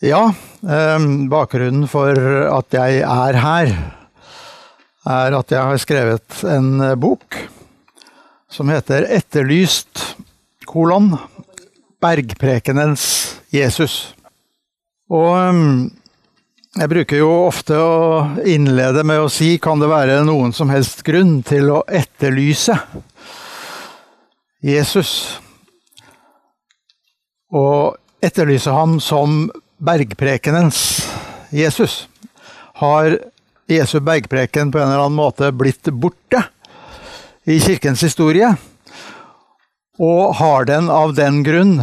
Ja, eh, bakgrunnen for at jeg er her, er at jeg har skrevet en eh, bok som heter 'Etterlyst kolon Bergprekenens Jesus'. Og eh, jeg bruker jo ofte å innlede med å si kan det være noen som helst grunn til å etterlyse Jesus? Og etterlyse ham som bergprekenens Jesus. Har Jesu bergpreken på en eller annen måte blitt borte i kirkens historie? Og har den av den grunn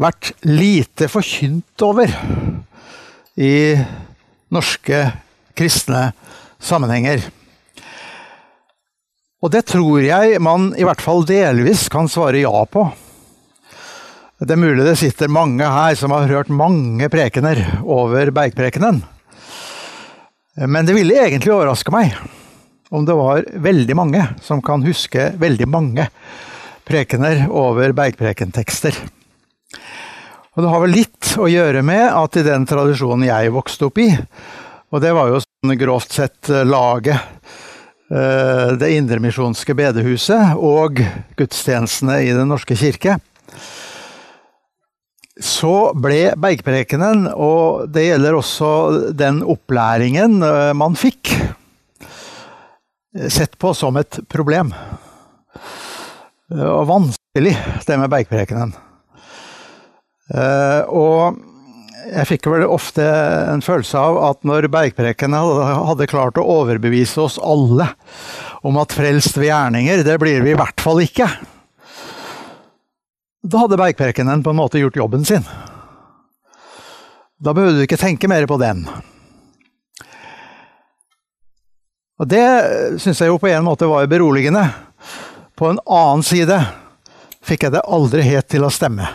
vært lite forkynt over i norske kristne sammenhenger? Og det tror jeg man i hvert fall delvis kan svare ja på. Det er mulig det sitter mange her som har hørt mange prekener over Bergprekenen. Men det ville egentlig overraske meg om det var veldig mange som kan huske veldig mange prekener over Bergprekentekster. Og det har vel litt å gjøre med at i den tradisjonen jeg vokste opp i, og det var jo sånn grovt sett laget, eh, Det indremisjonske bedehuset og gudstjenestene i Den norske kirke, så ble Bergprekenen, og det gjelder også den opplæringen eh, man fikk, sett på som et problem. Det var vanskelig, det med Bergprekenen. Eh, og jeg fikk vel ofte en følelse av at når Bergprekenen hadde klart å overbevise oss alle om at frelst ved gjerninger, det blir vi i hvert fall ikke da hadde Bergprekenen på en måte gjort jobben sin. Da behøvde du ikke tenke mer på den. Og Det syns jeg jo på en måte var beroligende. På en annen side fikk jeg det aldri helt til å stemme.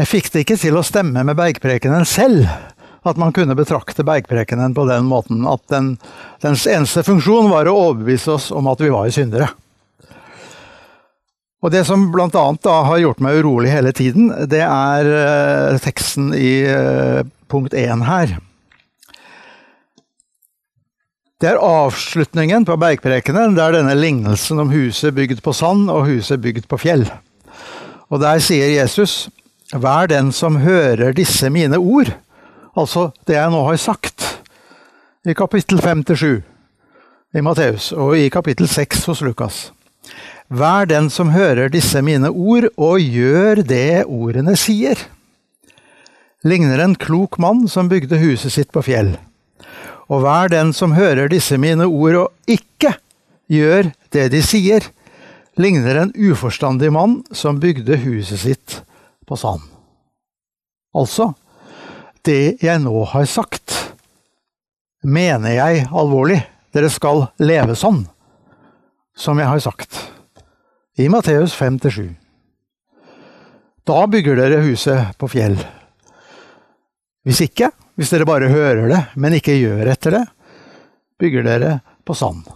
Jeg fikk det ikke til å stemme med Bergprekenen selv, at man kunne betrakte Bergprekenen på den måten at den, dens eneste funksjon var å overbevise oss om at vi var syndere. Og Det som bl.a. har gjort meg urolig hele tiden, det er uh, teksten i uh, punkt 1 her. Det er avslutningen på bergprekenen. Er denne lignelsen om huset bygd på sand og huset bygd på fjell. Og Der sier Jesus, Vær den som hører disse mine ord, altså det jeg nå har sagt, i kapittel 5-7 i Matteus og i kapittel 6 hos Lukas. Vær den som hører disse mine ord, og gjør det ordene sier. Ligner en klok mann som bygde huset sitt på fjell. Og vær den som hører disse mine ord, og ikke gjør det de sier. Ligner en uforstandig mann som bygde huset sitt på sand. Altså, det jeg nå har sagt, mener jeg alvorlig. Dere skal leve sånn som jeg har sagt i Matteus 5-7. Da bygger dere huset på fjell. Hvis ikke, hvis dere bare hører det, men ikke gjør etter det, bygger dere på sand.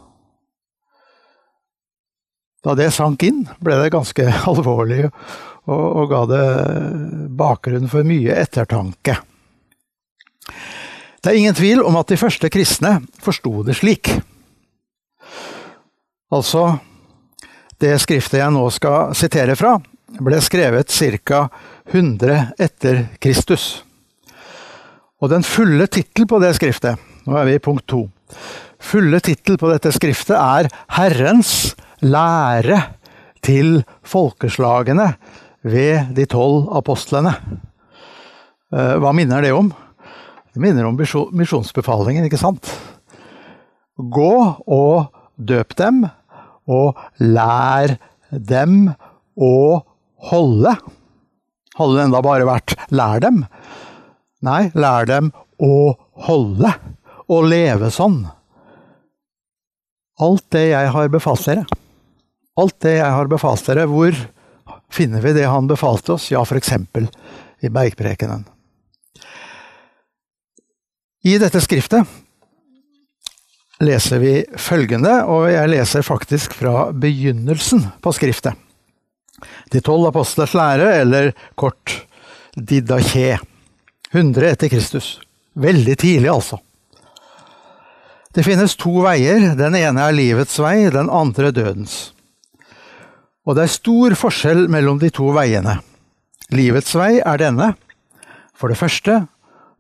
Da det sank inn, ble det ganske alvorlig og, og ga det bakgrunn for mye ettertanke. Det er ingen tvil om at de første kristne forsto det slik. Altså det skriftet jeg nå skal sitere fra, ble skrevet ca. 100 etter Kristus. Og den fulle tittel på det skriftet, nå er vi i punkt to, fulle tittel på dette skriftet er 'Herrens lære til folkeslagene ved de tolv apostlene'. Eh, hva minner det om? Det minner om misjonsbefalingen, ikke sant? Gå og døp dem og lær dem å holde. Hadde det enda bare vært 'lær dem'? Nei, lær dem å holde. å leve sånn. Alt det jeg har befalt dere. Alt det jeg har befalt dere, hvor finner vi det han befalte oss? Ja, f.eks. i Bergprekenen. I dette skriftet leser vi følgende, og jeg leser faktisk fra begynnelsen på skriftet. De tolv apostlers lære, eller kort Didache. 100 etter Kristus. Veldig tidlig, altså. Det finnes to veier. Den ene er livets vei, den andre dødens. Og det er stor forskjell mellom de to veiene. Livets vei er denne. For det første,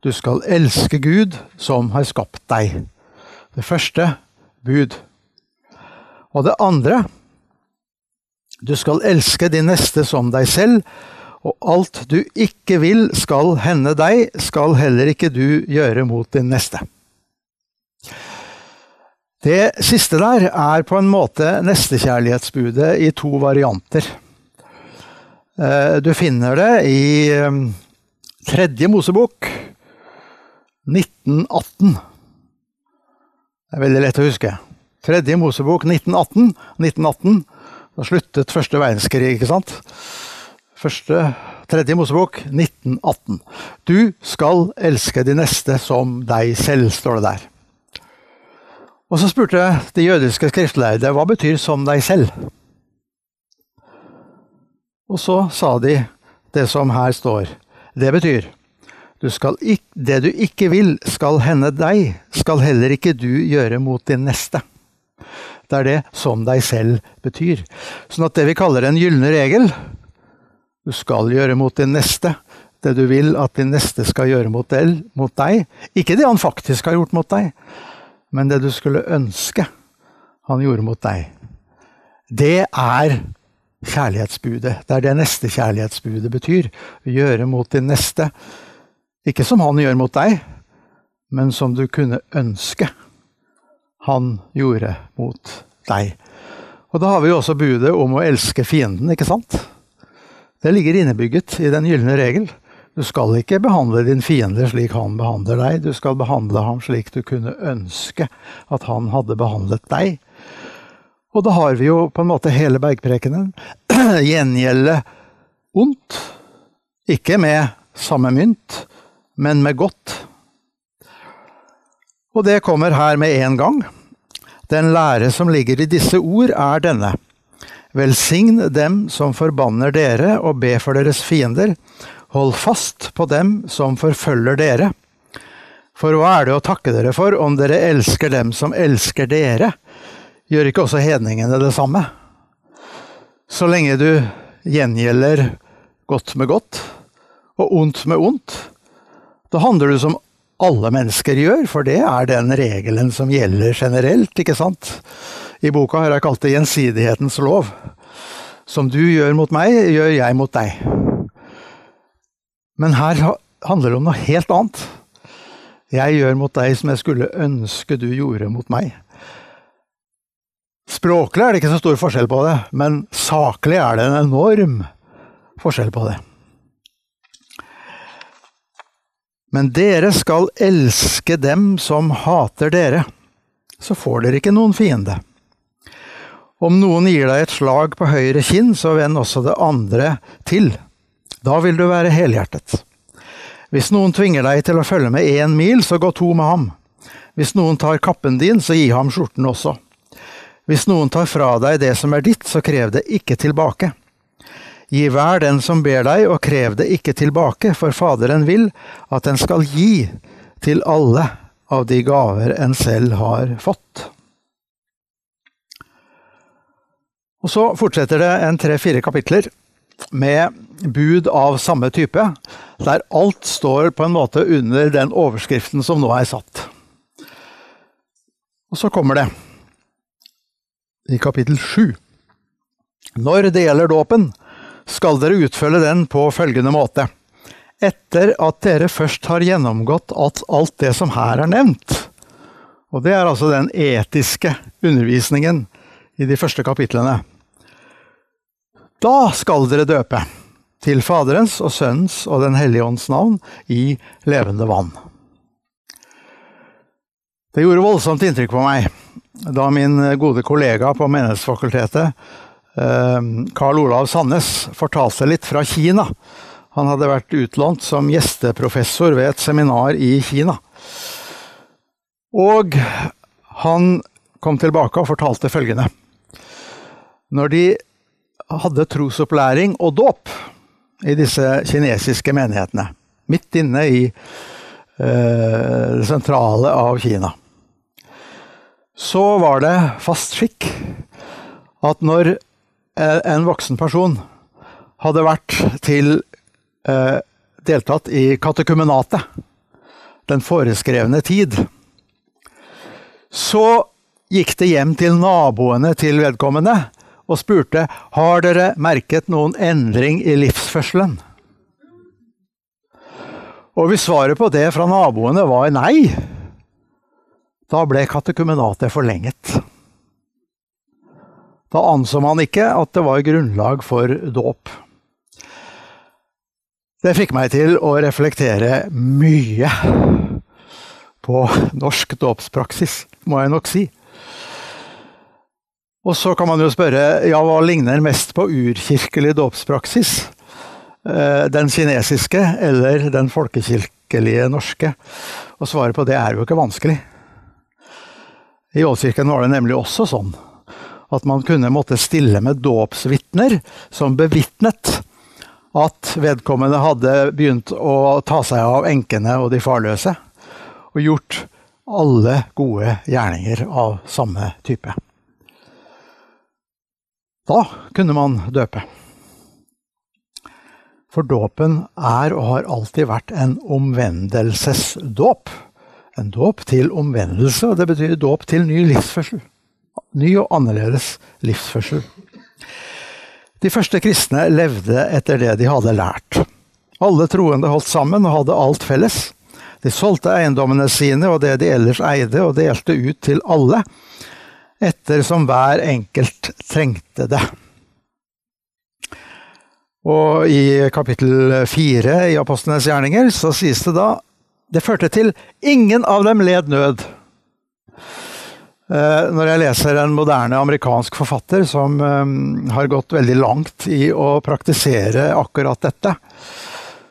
du skal elske Gud som har skapt deg. Det første bud. Og det andre, du skal elske din neste som deg selv, og alt du ikke vil skal hende deg, skal heller ikke du gjøre mot din neste. Det siste der er på en måte nestekjærlighetsbudet i to varianter. Eh, du finner det i eh, Tredje Mosebok, 1918. Det er veldig lett å huske. Tredje Mosebok 1918. 1918 da sluttet første verdenskrig, ikke sant? Første, tredje Mosebok 1918. Du skal elske de neste som deg selv, står det der. Og så spurte de jødiske skriftlærde hva betyr 'som deg selv'? Og så sa de det som her står. Det betyr du ikke, det du ikke vil skal hende deg, skal heller ikke du gjøre mot din neste. Det er det 'som deg selv' betyr. Sånn at det vi kaller en gylne regel Du skal gjøre mot din neste det du vil at din neste skal gjøre mot deg. Ikke det han faktisk har gjort mot deg, men det du skulle ønske han gjorde mot deg. Det er kjærlighetsbudet. Det er det neste kjærlighetsbudet betyr. Gjøre mot din neste. Ikke som han gjør mot deg, men som du kunne ønske han gjorde mot deg. Og da har vi jo også budet om å elske fienden, ikke sant? Det ligger innebygget i den gylne regel. Du skal ikke behandle din fiende slik han behandler deg, du skal behandle ham slik du kunne ønske at han hadde behandlet deg. Og da har vi jo på en måte hele bergprekenen. Gjengjelde ondt, ikke med samme mynt, men med godt. Og det kommer her med en gang. Den lære som ligger i disse ord, er denne. Velsign dem som forbanner dere, og be for deres fiender. Hold fast på dem som forfølger dere. For hva er det å takke dere for om dere elsker dem som elsker dere? Gjør ikke også hedningene det samme? Så lenge du gjengjelder godt med godt, og ondt med ondt, da handler du som alle mennesker gjør, for det er den regelen som gjelder generelt, ikke sant? I boka har jeg kalt det gjensidighetens lov. Som du gjør mot meg, gjør jeg mot deg. Men her handler det om noe helt annet. Jeg gjør mot deg som jeg skulle ønske du gjorde mot meg. Språklig er det ikke så stor forskjell på det, men saklig er det en enorm forskjell på det. Men dere skal elske dem som hater dere, så får dere ikke noen fiende. Om noen gir deg et slag på høyre kinn, så vend også det andre til. Da vil du være helhjertet. Hvis noen tvinger deg til å følge med én mil, så gå to med ham. Hvis noen tar kappen din, så gi ham skjorten også. Hvis noen tar fra deg det som er ditt, så krev det ikke tilbake. Gi hver den som ber deg, og krev det ikke tilbake, for Faderen vil at den skal gi til alle av de gaver en selv har fått. Og Så fortsetter det en tre-fire kapitler med bud av samme type, der alt står på en måte under den overskriften som nå er satt. Og så kommer det i kapittel sju. Når det gjelder dåpen, skal dere utfølge den på følgende måte. Etter at dere først har gjennomgått alt det som her er nevnt. Og det er altså den etiske undervisningen i de første kapitlene. Da skal dere døpe, til Faderens og Sønnens og Den hellige ånds navn, i levende vann. Det gjorde voldsomt inntrykk på meg da min gode kollega på Menighetsfakultetet, Karl Olav Sandnes, fortalte litt fra Kina. Han hadde vært utlånt som gjesteprofessor ved et seminar i Kina. Og han kom tilbake og fortalte følgende. Når de hadde trosopplæring og dåp i disse kinesiske menighetene, midt inne i eh, det sentrale av Kina, så var det fast skikk at når en voksen person hadde vært til eh, deltatt i katekumenatet, den foreskrevne tid, så gikk det hjem til naboene til vedkommende og spurte har dere merket noen endring i livsførselen. Og hvis svaret på det fra naboene var nei, da ble katekumenatet forlenget. Da anså man ikke at det var grunnlag for dåp. Det fikk meg til å reflektere mye på norsk dåpspraksis, må jeg nok si. Og så kan man jo spørre ja, hva ligner mest på urkirkelig dåpspraksis? Eh, den kinesiske eller den folkekirkelige norske? Og svaret på det er jo ikke vanskelig. I Ålkirken var det nemlig også sånn at man kunne måtte stille med dåpsvitner som bevitnet at vedkommende hadde begynt å ta seg av enkene og de farløse, og gjort alle gode gjerninger av samme type. Da kunne man døpe. For dåpen er og har alltid vært en omvendelsesdåp. En dåp til omvendelse, og det betyr dåp til ny livsførsel. Ny og annerledes livsførsel. De første kristne levde etter det de hadde lært. Alle troende holdt sammen og hadde alt felles. De solgte eiendommene sine og det de ellers eide, og delte ut til alle, ettersom hver enkelt trengte det. Og i kapittel fire i Apostlenes gjerninger så sies det da det førte til ingen av dem led nød. Eh, når jeg leser en moderne amerikansk forfatter som eh, har gått veldig langt i å praktisere akkurat dette,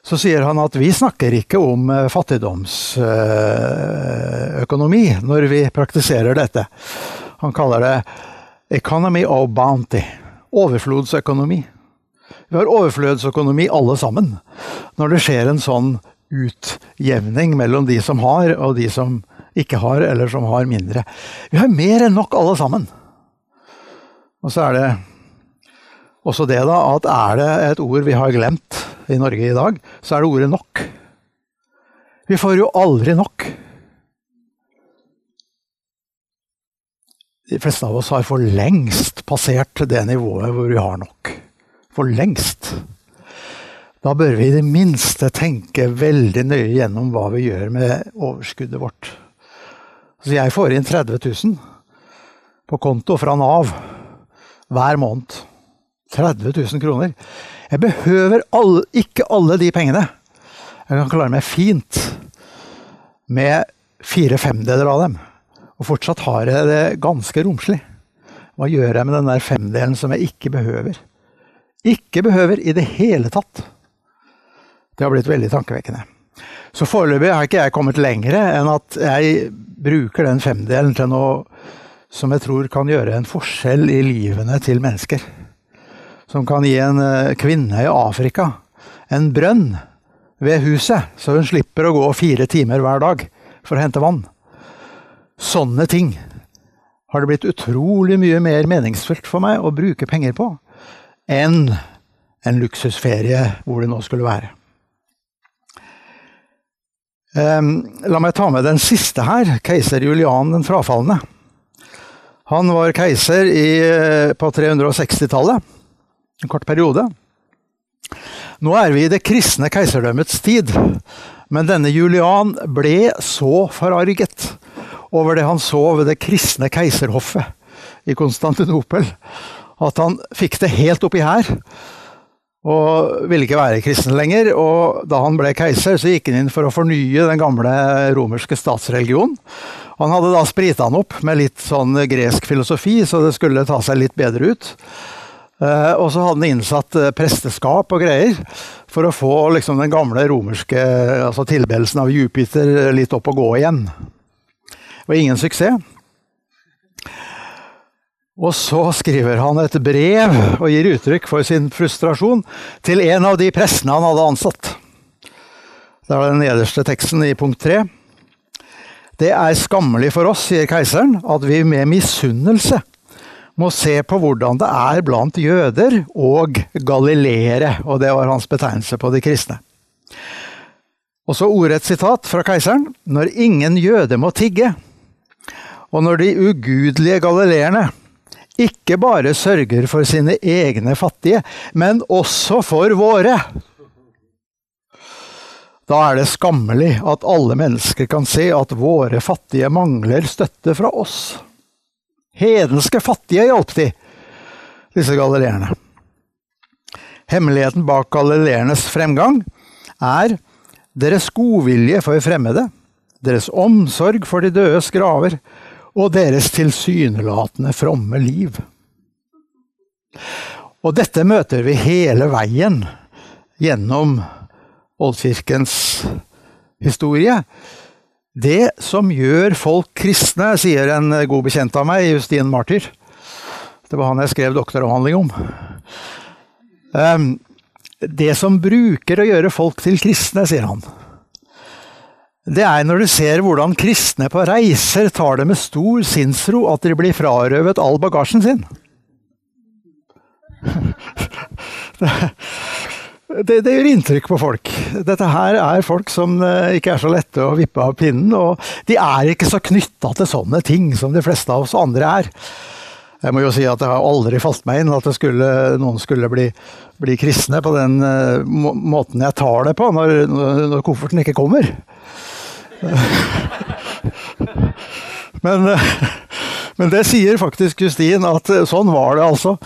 så sier han at vi snakker ikke om eh, fattigdomsøkonomi når vi praktiserer dette. Han kaller det 'economy of bounty'. Overflodsøkonomi. Vi har overflødsøkonomi alle sammen. Når det skjer en sånn utjevning mellom de som har, og de som ikke har, eller som har mindre. Vi har mer enn nok, alle sammen. Og så er det også det, da, at er det et ord vi har glemt i Norge i dag, så er det ordet nok. Vi får jo aldri nok. De fleste av oss har for lengst passert det nivået hvor vi har nok. For lengst. Da bør vi i det minste tenke veldig nøye gjennom hva vi gjør med overskuddet vårt. Så jeg får inn 30 000 på konto fra Nav hver måned. 30 000 kroner. Jeg behøver alle, ikke alle de pengene. Jeg kan klare meg fint med fire femdeler av dem. Og fortsatt har jeg det ganske romslig. Hva gjør jeg med den der femdelen som jeg ikke behøver? Ikke behøver i det hele tatt. Det har blitt veldig tankevekkende. Så foreløpig har ikke jeg kommet lenger enn at jeg bruker den femdelen til noe som jeg tror kan gjøre en forskjell i livene til mennesker. Som kan gi en eh, kvinne i Afrika en brønn ved huset, så hun slipper å gå fire timer hver dag for å hente vann. Sånne ting har det blitt utrolig mye mer meningsfullt for meg å bruke penger på enn en luksusferie hvor det nå skulle være. Ehm, la meg ta med den siste her, keiser Julian den frafalne. Han var keiser i, eh, på 360-tallet, en kort periode. Nå er vi i det kristne keiserdømmets tid, men denne Julian ble så forarget over det han så ved det kristne keiserhoffet i Konstantinopel, at han fikk det helt oppi her og ville ikke være kristen lenger. Og da han ble keiser, så gikk han inn for å fornye den gamle romerske statsreligionen. Han hadde da sprita den opp med litt sånn gresk filosofi, så det skulle ta seg litt bedre ut. Eh, og så hadde han innsatt eh, presteskap og greier for å få liksom, den gamle romerske altså tilbedelsen av Jupiter litt opp og gå igjen. Det var ingen suksess. Og så skriver han et brev og gir uttrykk for sin frustrasjon til en av de prestene han hadde ansatt. Det er den nederste teksten i punkt tre. Det er skammelig for oss, sier keiseren, at vi med misunnelse må se på hvordan det er blant jøder og galileere, og det var hans betegnelse på de kristne. Og så ordrett sitat fra keiseren. Når ingen jøde må tigge, og når de ugudelige galileerne ikke bare sørger for sine egne fattige, men også for våre. Da er det skammelig at alle mennesker kan se at våre fattige mangler støtte fra oss. Hedenske fattige hjalp de, disse galileerne. Hemmeligheten bak galileernes fremgang er deres godvilje for fremmede, deres omsorg for de dødes graver og deres tilsynelatende fromme liv. Og dette møter vi hele veien gjennom Oldkirkens historie. Det som gjør folk kristne, sier en god bekjent av meg, Justin Martyr. Det var han jeg skrev doktoravhandling om. Ehm, det som bruker å gjøre folk til kristne, sier han, det er når du ser hvordan kristne på reiser tar det med stor sinnsro at de blir frarøvet all bagasjen sin. Det, det, gjør inntrykk på folk. Dette her er folk som eh, ikke er så lette å vippe av pinnen. Og de er ikke så knytta til sånne ting som de fleste av oss andre er. Jeg må jo si at det har aldri falt meg inn at skulle, noen skulle bli, bli, kristne på den uh, måten jeg tar det på, når, når kofferten ikke kommer. Men, men, det sier faktisk Justin, at sånn var det altså.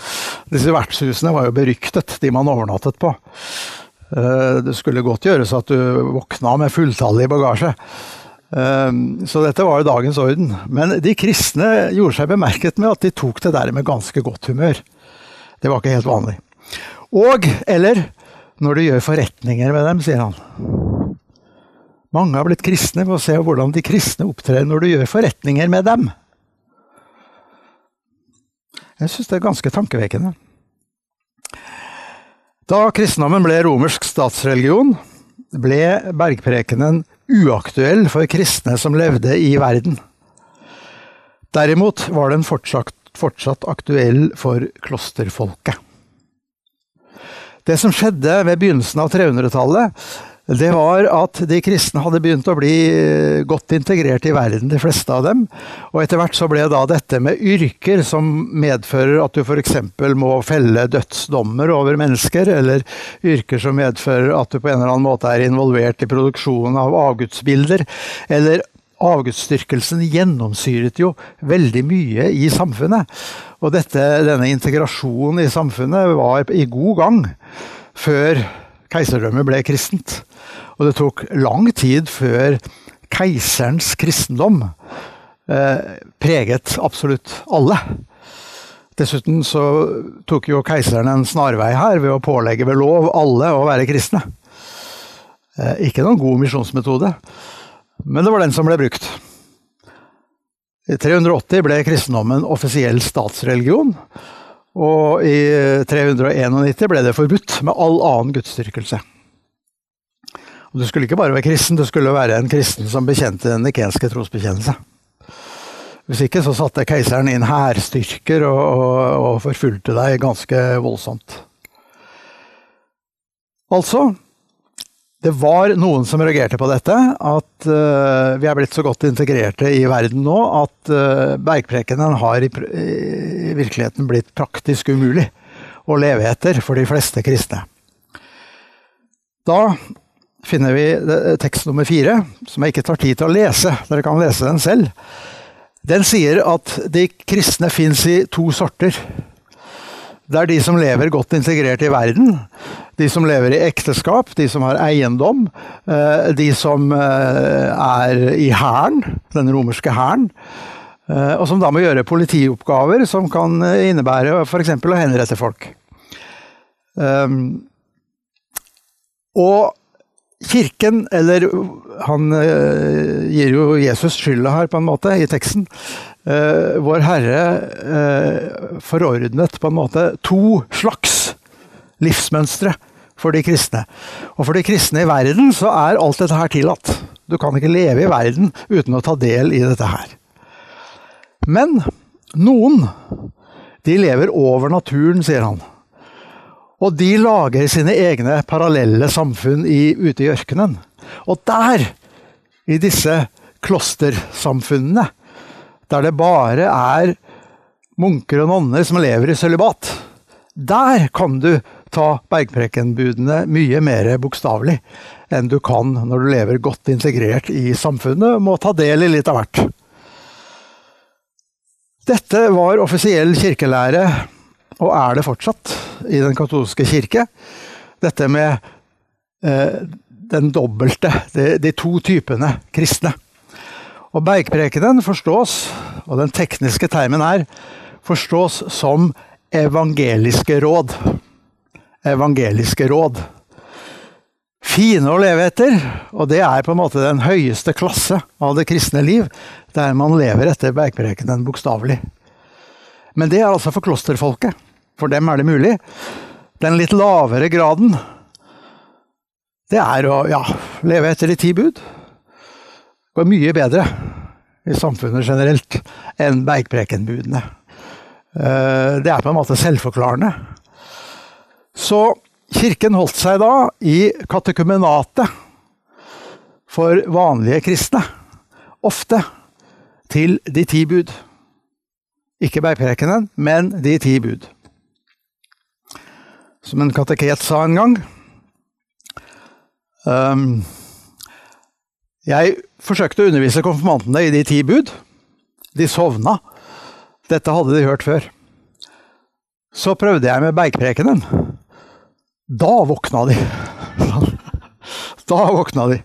Disse vertshusene var jo beryktet, de man overnattet på. Eh, det skulle godt gjøres at du våkna med fulltallig bagasje. Eh, så dette var jo dagens orden. Men de kristne gjorde seg bemerket med at de tok det der med ganske godt humør. Det var ikke helt vanlig. Og, eller når du gjør forretninger med dem, sier han. Mange har blitt kristne ved å se hvordan de kristne opptrer når du gjør forretninger med dem. Jeg syns det er ganske tankevekkende. Da kristendommen ble romersk statsreligion, ble bergprekenen uaktuell for kristne som levde i verden. Derimot var den fortsatt, fortsatt aktuell for klosterfolket. Det som skjedde ved begynnelsen av 300-tallet, det var at de kristne hadde begynt å bli eh, godt integrert i verden, de fleste av dem. Og etter hvert så ble da dette med yrker som medfører at du f.eks. må felle dødsdommer over mennesker, eller yrker som medfører at du på en eller annen måte er involvert i produksjonen av avgudsbilder, eller Avgudsdyrkelsen gjennomsyret jo veldig mye i samfunnet. Og dette, denne integrasjonen i samfunnet var i god gang før keiserdømmet ble kristent. Og det tok lang tid før keiserens kristendom eh, preget absolutt alle. Dessuten så tok jo keiseren en snarvei her ved å pålegge ved lov alle å være kristne. Eh, ikke noen god misjonsmetode, men det var den som ble brukt. I 380 ble kristendommen offisiell statsreligion. Og i 391 ble det forbudt med all annen gudsdyrkelse. Og Du skulle ikke bare være kristen, du skulle være en kristen som bekjente den nikenske trosbekjennelse. Hvis ikke så satte keiseren inn hærstyrker og, og, og forfulgte deg ganske voldsomt. Altså det var noen som reagerte på dette, at uh, vi er blitt så godt integrerte i verden nå at uh, bergprekenen har i, i, virkeligheten blitt praktisk umulig å leve etter for de fleste kristne. Da finner vi tekst nummer fire, som jeg ikke tar tid til å lese. Dere kan lese den selv. Den sier at de kristne fins i to sorter. Det er de som lever godt integrert i verden. De som lever i ekteskap, de som har eiendom. Eh, de som eh, er i hæren, den romerske hæren. Eh, og som da må gjøre politioppgaver som kan innebære f.eks. å henrette folk. Og Kirken, eller han gir jo Jesus skylda her, på en måte, i teksten. Uh, vår Herre uh, forordnet på en måte to slags livsmønstre for de kristne. Og for de kristne i verden så er alt dette her tillatt. Du kan ikke leve i verden uten å ta del i dette her. Men noen, de lever over naturen, sier han. Og de lager sine egne parallelle samfunn i, ute i ørkenen. Og der, i disse klostersamfunnene, der det bare er munker og nonner som lever i sølibat. Der kan du ta bergprekenbudene mye mer bokstavelig enn du kan når du lever godt integrert i samfunnet og må ta del i litt av hvert. Dette var offisiell kirkelære, og er det fortsatt, i den katolske kirke. Dette med eh, den dobbelte, de, de to typene kristne. Og Bergprekenen forstås, og den tekniske termen er, forstås som evangeliske råd. Evangeliske råd. Fine å leve etter, og det er på en måte den høyeste klasse av det kristne liv, der man lever etter bergprekenen bokstavelig. Men det er altså for klosterfolket. For dem er det mulig. Den litt lavere graden, det er å ja, leve etter de ti bud går mye bedre i samfunnet generelt enn Bergprekenbudene. Eh, det er på en måte selvforklarende. Så kirken holdt seg da i katekumenatet for vanlige kristne. Ofte til de ti bud. Ikke bergprekenen, men de ti bud. Som en kateket sa en gang um, Jeg forsøkte å undervise konfirmantene i de ti bud. De sovna. Dette hadde de hørt før. Så prøvde jeg med bergprekenen. Da våkna de. Da våkna de.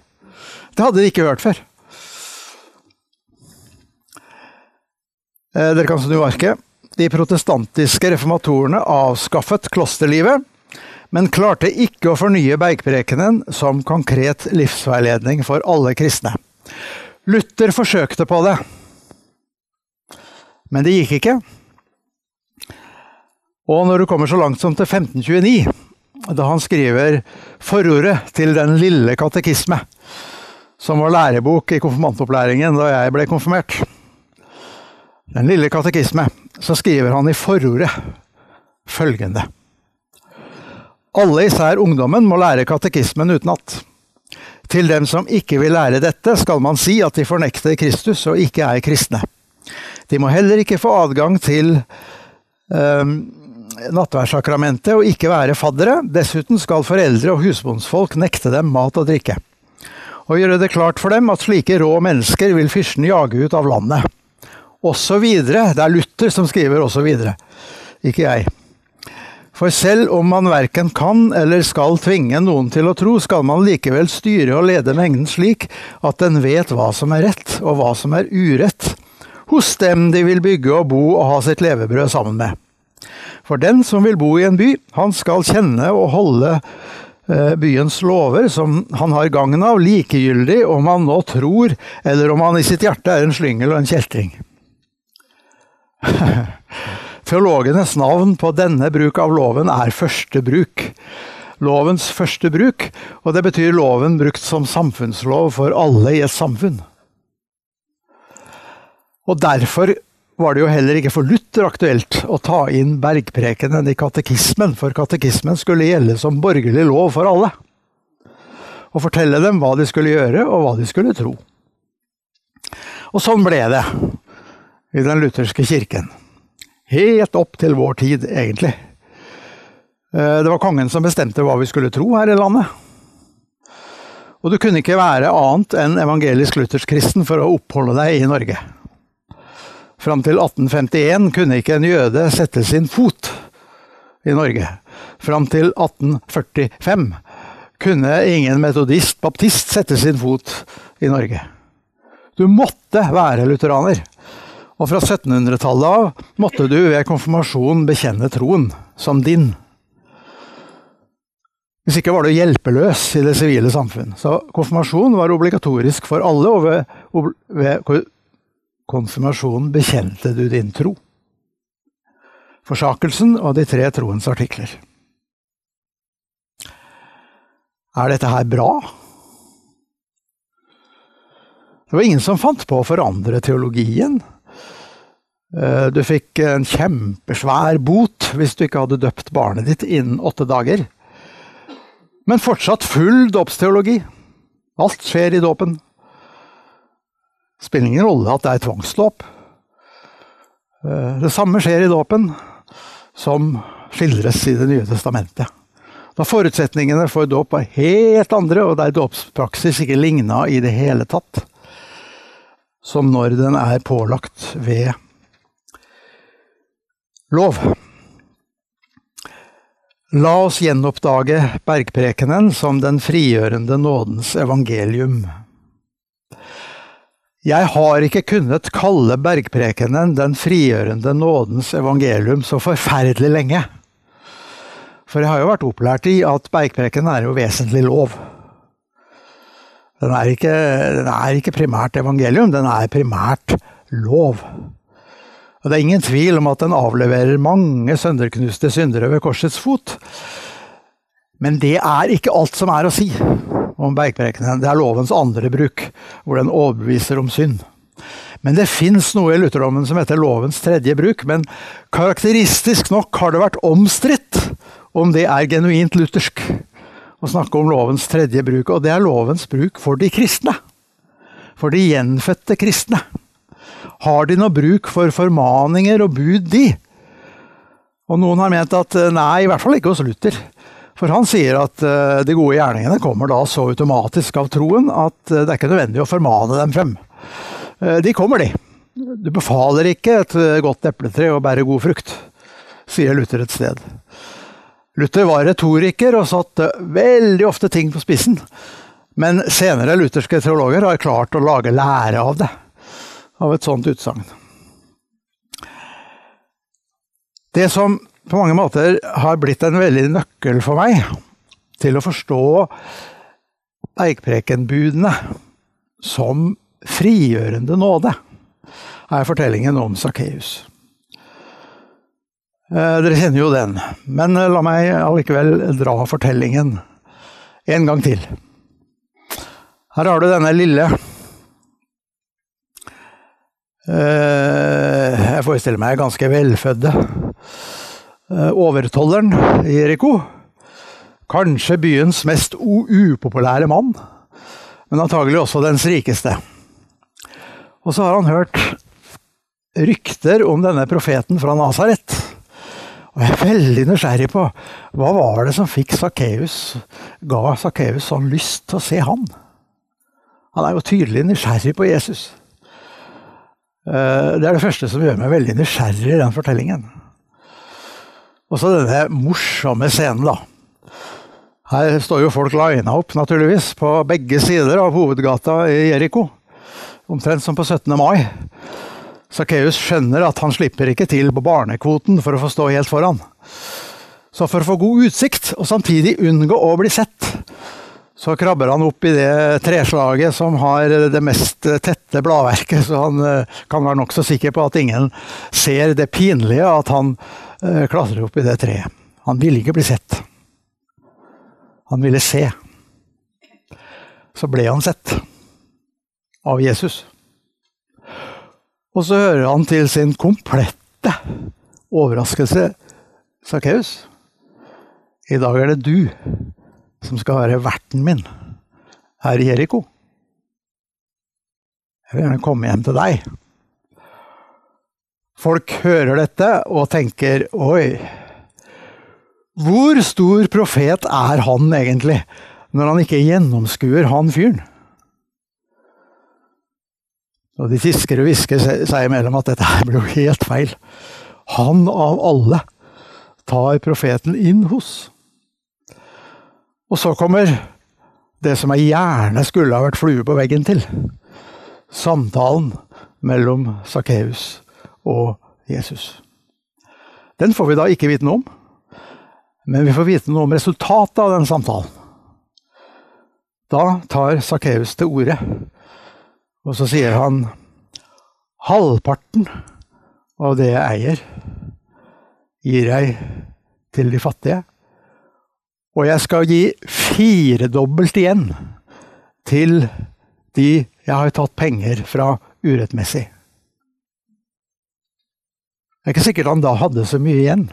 Det hadde de ikke hørt før. Eh, dere kan snu arket. De protestantiske reformatorene avskaffet klosterlivet, men klarte ikke å fornye bergprekenen som konkret livsveiledning for alle kristne. Luther forsøkte på det, men det gikk ikke. Og når du kommer så langt som til 1529, da han skriver forordet til Den lille katekisme, som var lærebok i konfirmantopplæringen da jeg ble konfirmert Den lille katekisme, så skriver han i forordet følgende Alle, især ungdommen, må lære katekismen utenat. Til dem som ikke vil lære dette, skal man si at de fornekter Kristus og ikke er kristne. De må heller ikke få adgang til eh, nattverdssakramentet og ikke være faddere. Dessuten skal foreldre og husbondsfolk nekte dem mat og drikke. Og gjøre det klart for dem at slike rå mennesker vil fyrsten jage ut av landet. Og videre. Det er Luther som skriver 'og videre', ikke jeg. For selv om man verken kan eller skal tvinge noen til å tro, skal man likevel styre og lede mengden slik at den vet hva som er rett og hva som er urett, hos dem de vil bygge og bo og ha sitt levebrød sammen med. For den som vil bo i en by, han skal kjenne og holde eh, byens lover som han har gangen av, likegyldig om han nå tror, eller om han i sitt hjerte er en slyngel og en kjeltring. Teologenes navn på denne bruk av loven er første bruk. Lovens første bruk, og det betyr loven brukt som samfunnslov for alle i et samfunn. Og derfor var det jo heller ikke for Luther aktuelt å ta inn bergprekenen i katekismen, for katekismen skulle gjelde som borgerlig lov for alle. Og fortelle dem hva de skulle gjøre, og hva de skulle tro. Og sånn ble det i den lutherske kirken. Helt opp til vår tid, egentlig. Eh, det var kongen som bestemte hva vi skulle tro her i landet. Og du kunne ikke være annet enn evangelisk-luthersk kristen for å oppholde deg i Norge. Fram til 1851 kunne ikke en jøde sette sin fot i Norge. Fram til 1845 kunne ingen metodist, baptist, sette sin fot i Norge. Du måtte være lutheraner. Og fra 1700-tallet av måtte du ved konfirmasjon bekjenne troen som din. Hvis ikke var du hjelpeløs i det sivile samfunn. Så konfirmasjon var obligatorisk for alle, og ved, ved konfirmasjonen bekjente du din tro. Forsakelsen og de tre troens artikler. Er dette her bra? Det var ingen som fant på å forandre teologien. Eh, du fikk en kjempesvær bot hvis du ikke hadde døpt barnet ditt innen åtte dager. Men fortsatt full dåpsteologi. Alt skjer i dåpen. Spiller ingen rolle at det er tvangsdåp. Eh, det samme skjer i dåpen som skildres i Det nye testamentet. Da forutsetningene for dåp var helt andre, og der dåpspraksis ikke ligna i det hele tatt, som når den er pålagt ved lov. La oss gjenoppdage bergprekenen som den frigjørende nådens evangelium. Jeg har ikke kunnet kalle bergprekenen den frigjørende nådens evangelium så forferdelig lenge. For jeg har jo vært opplært i at bergprekenen er jo vesentlig lov. Den er, ikke, den er ikke primært evangelium, den er primært lov. Og Det er ingen tvil om at den avleverer mange sønderknuste syndere ved korsets fot. Men det er ikke alt som er å si om bergprekenen. Det er lovens andre bruk, hvor den overbeviser om synd. Men det fins noe i lutherdommen som heter lovens tredje bruk. Men karakteristisk nok har det vært omstridt om det er genuint luthersk å snakke om lovens tredje bruk. Og det er lovens bruk for de kristne. For de gjenfødte kristne. Har de noe bruk for formaninger og bud, de? Og noen har ment at eh, nei, i hvert fall ikke hos Luther. For han sier at uh, de gode gjerningene kommer da så automatisk av troen at uh, det er ikke nødvendig å formane dem frem. De kommer, de. Du befaler ikke et godt epletre å bære god frukt, sier Luther et sted. Luther var retoriker og satte veldig ofte ting på spissen. Men senere lutherske teologer har klart å lage lære av det av et sånt utsagn. Det som på mange måter har blitt en veldig nøkkel for meg til å forstå Eikprekenbudene som frigjørende nåde, er fortellingen om Sakkeus. Eh, dere kjenner jo den, men la meg allikevel dra fortellingen en gang til. Her har du denne lille Eh, jeg forestiller meg ganske velfødde. Eh, overtolleren Eriko. Kanskje byens mest upopulære mann, men antagelig også dens rikeste. Og så har han hørt rykter om denne profeten fra Nasaret. Og jeg er veldig nysgjerrig på hva var det som fikk Sakkeus, ga Sakkeus sånn lyst til å se han? Han er jo tydelig nysgjerrig på Jesus. Eh, det er det første som gjør meg veldig nysgjerrig i den fortellingen. Og så denne morsomme scenen, da. Her står jo folk lina opp, naturligvis, på begge sider av hovedgata i Jeriko. Omtrent som på 17. mai. Sakkeus skjønner at han slipper ikke til på barnekvoten for å få stå helt foran. Så for å få god utsikt, og samtidig unngå å bli sett, så krabber han opp i det treslaget som har det mest tette bladverket, så han eh, kan være nokså sikker på at ingen ser det pinlige at han eh, klatrer opp i det treet. Han ville ikke bli sett. Han ville se. Så ble han sett av Jesus. Og så hører han til sin komplette overraskelse Sakkeus. I dag er det du som skal være verten min her i Jeriko. Jeg vil gjerne komme hjem til deg. Folk hører dette og tenker oi, hvor stor profet er han egentlig, når han ikke gjennomskuer han fyren? Og de tisker og hvisker seg imellom at dette her blir jo helt feil. Han av alle tar profeten inn hos. Og så kommer det som jeg gjerne skulle ha vært flue på veggen til. Samtalen mellom Sakkeus og Jesus. Den får vi da ikke vite noe om, men vi får vite noe om resultatet av den samtalen. Da tar Sakkeus til orde, og så sier han halvparten av det jeg eier, gir jeg til de fattige. Og jeg skal gi firedobbelt igjen til de jeg har tatt penger fra urettmessig. Det er ikke sikkert han da hadde så mye igjen.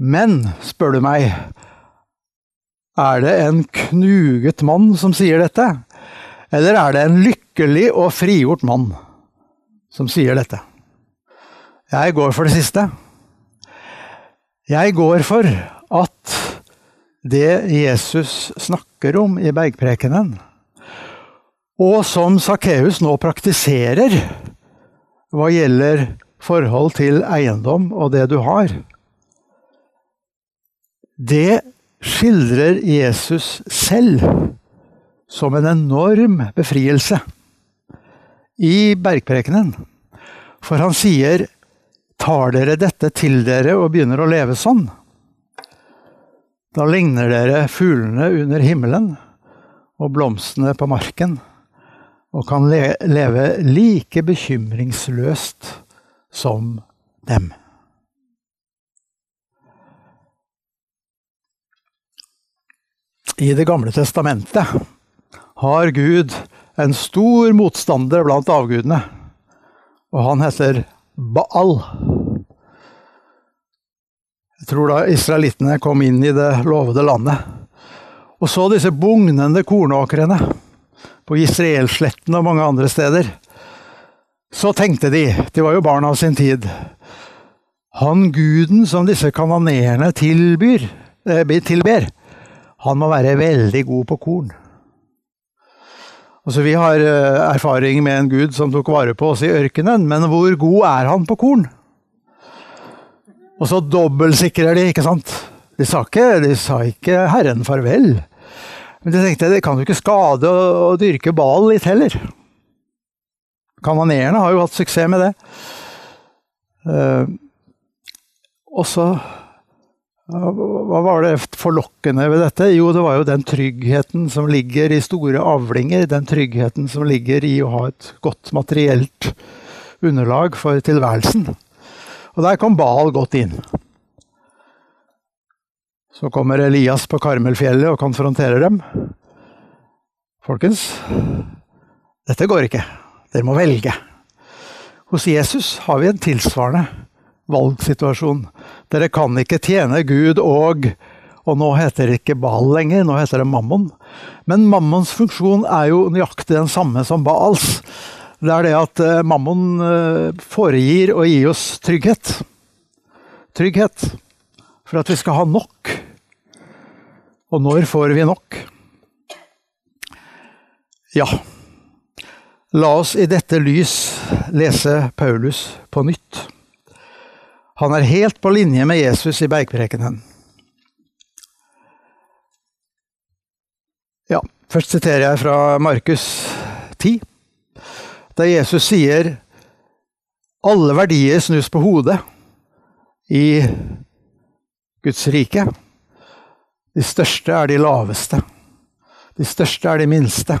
Men, spør du meg, er det en knuget mann som sier dette? Eller er det en lykkelig og frigjort mann som sier dette? Jeg går for det siste. Jeg går for at det Jesus snakker om i bergprekenen, og som Sakkeus nå praktiserer hva gjelder forhold til eiendom og det du har, det skildrer Jesus selv som en enorm befrielse i bergprekenen. For han sier Tar dere dette til dere og begynner å leve sånn, da ligner dere fuglene under himmelen og blomstene på marken, og kan le leve like bekymringsløst som dem. I Det gamle testamentet har Gud en stor motstander blant avgudene, og han heter Baal. Jeg tror da israelittene kom inn i det lovede landet og så disse bugnende kornåkrene på Israelsletten og mange andre steder, så tenkte de, de var jo barn av sin tid, han guden som disse kanonerene tilbyr, eh, tilber, han må være veldig god på korn. Altså, vi har eh, erfaring med en gud som tok vare på oss i ørkenen, men hvor god er han på korn? Og så dobbeltsikrer de, ikke sant? De sa ikke, de sa ikke 'Herren farvel'. Men de tenkte det kan jo ikke skade å, å dyrke bal litt heller. Kanonerene har jo hatt suksess med det. Uh, og så hva var det forlokkende ved dette? Jo, det var jo den tryggheten som ligger i store avlinger. Den tryggheten som ligger i å ha et godt materielt underlag for tilværelsen. Og der kom Baal godt inn. Så kommer Elias på Karmelfjellet og konfronterer dem. Folkens, dette går ikke. Dere må velge. Hos Jesus har vi en tilsvarende valgsituasjon. Dere kan ikke tjene Gud og Og nå heter det ikke Baal lenger, nå heter det Mammon. Men Mammons funksjon er jo nøyaktig den samme som Baals. Det er det at eh, Mammon eh, foregir å gi oss trygghet. Trygghet for at vi skal ha nok. Og når får vi nok? Ja, la oss i dette lys lese Paulus på nytt. Han er helt på linje med Jesus i bergprekenen. Ja, først siterer jeg fra Markus 10, der Jesus sier alle verdier snus på hodet i Guds rike. De største er de laveste. De største er de minste.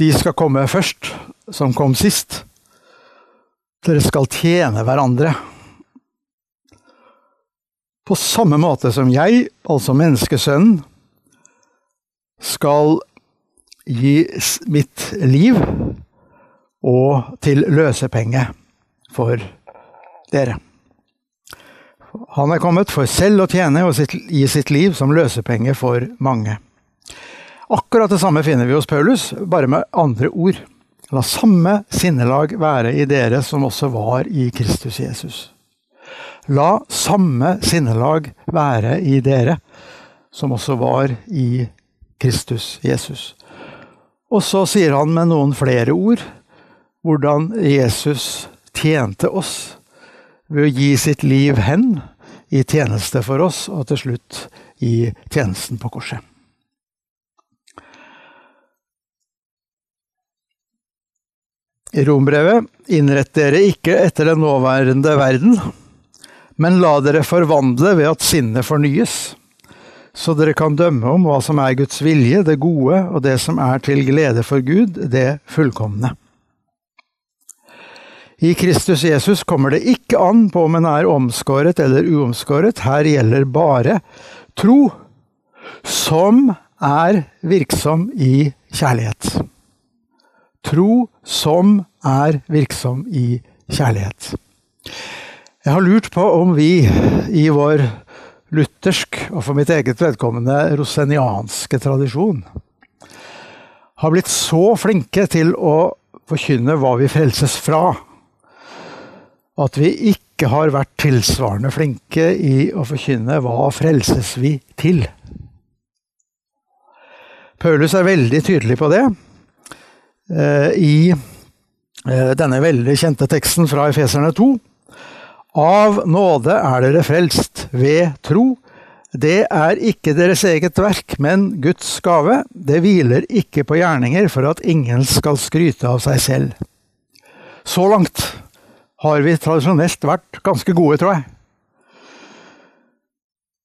De skal komme først, som kom sist. Dere skal tjene hverandre. På samme måte som jeg, altså menneskesønnen, skal gi mitt liv og til løsepenge for dere. Han er kommet for selv å tjene og gi sitt liv som løsepenge for mange. Akkurat det samme finner vi hos Paulus, bare med andre ord. La samme sinnelag være i dere som også var i Kristus Jesus. La samme sinnelag være i dere som også var i Kristus Jesus. Og så sier han med noen flere ord hvordan Jesus tjente oss ved å gi sitt liv hen i tjeneste for oss, og til slutt i tjenesten på korset. I rombrevet innrett dere ikke etter den nåværende verden, men la dere forvandle ved at sinnet fornyes, så dere kan dømme om hva som er Guds vilje, det gode, og det som er til glede for Gud, det fullkomne. I Kristus Jesus kommer det ikke an på om en er omskåret eller uomskåret, her gjelder bare tro, som er virksom i kjærlighet. Tro som er virksom i kjærlighet. Jeg har lurt på om vi i vår luthersk, og for mitt eget vedkommende rosenianske tradisjon, har blitt så flinke til å forkynne hva vi frelses fra, at vi ikke har vært tilsvarende flinke i å forkynne hva frelses vi til. Paulus er veldig tydelig på det eh, i eh, denne veldig kjente teksten fra Efeserne 2. Av nåde er dere frelst ved tro. Det er ikke deres eget verk, men Guds gave. Det hviler ikke på gjerninger for at ingen skal skryte av seg selv. Så langt har vi tradisjonelt vært ganske gode, tror jeg.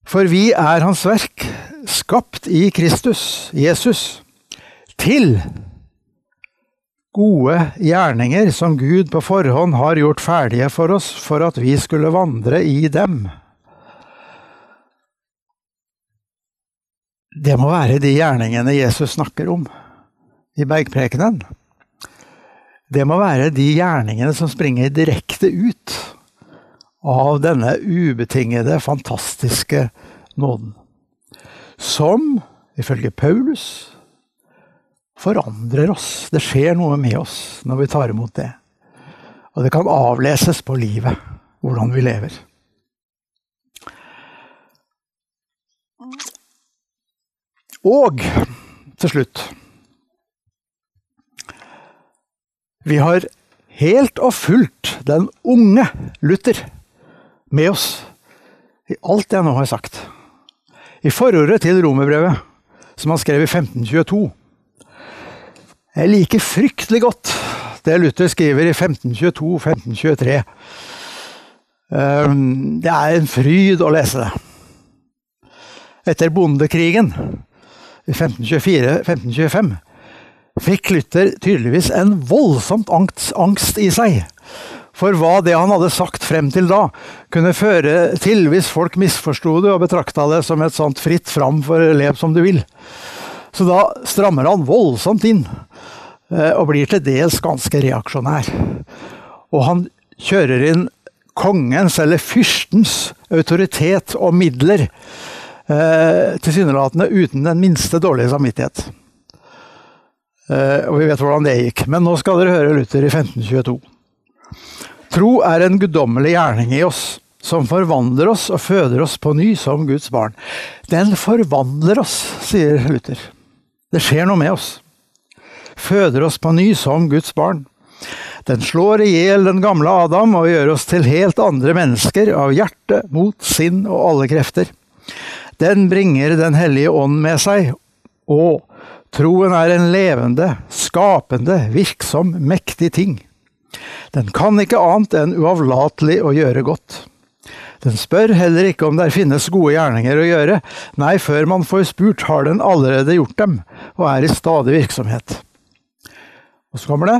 For vi er Hans verk, skapt i Kristus, Jesus, til gode gjerninger som Gud på forhånd har gjort ferdige for oss for at vi skulle vandre i dem. Det må være de gjerningene Jesus snakker om i bergprekenen. Det må være de gjerningene som springer direkte ut av denne ubetingede, fantastiske nåden. Som, ifølge Paulus, forandrer oss. Det skjer noe med oss når vi tar imot det. Og det kan avleses på livet, hvordan vi lever. Og til slutt Vi har helt og fullt den unge Luther med oss i alt jeg nå har sagt. I forordet til romerbrevet, som han skrev i 1522, jeg liker fryktelig godt det Luther skriver i 1522-1523. Ehm, det er en fryd å lese det. Etter bondekrigen i 1524-1525 fikk Luther tydeligvis en voldsomt angst i seg for hva det han hadde sagt frem til da, kunne føre til hvis folk misforsto det og betrakta det som et sånt fritt fram for lev som du vil. Så da strammer han voldsomt inn, eh, og blir til dels ganske reaksjonær. Og han kjører inn kongens, eller fyrstens, autoritet og midler, eh, tilsynelatende uten den minste dårlige samvittighet. Eh, og vi vet hvordan det gikk. Men nå skal dere høre Luther i 1522. Tro er en guddommelig gjerning i oss, som forvandler oss og føder oss på ny som Guds barn. Den forvandler oss, sier Luther. Det skjer noe med oss. Føder oss på ny som Guds barn. Den slår i hjel den gamle Adam og gjør oss til helt andre mennesker av hjerte, mot, sinn og alle krefter. Den bringer Den hellige ånd med seg, og troen er en levende, skapende, virksom, mektig ting. Den kan ikke annet enn uavlatelig å gjøre godt. Den spør heller ikke om der finnes gode gjerninger å gjøre, nei, før man får spurt har den allerede gjort dem, og er i stadig virksomhet. Og så kommer det,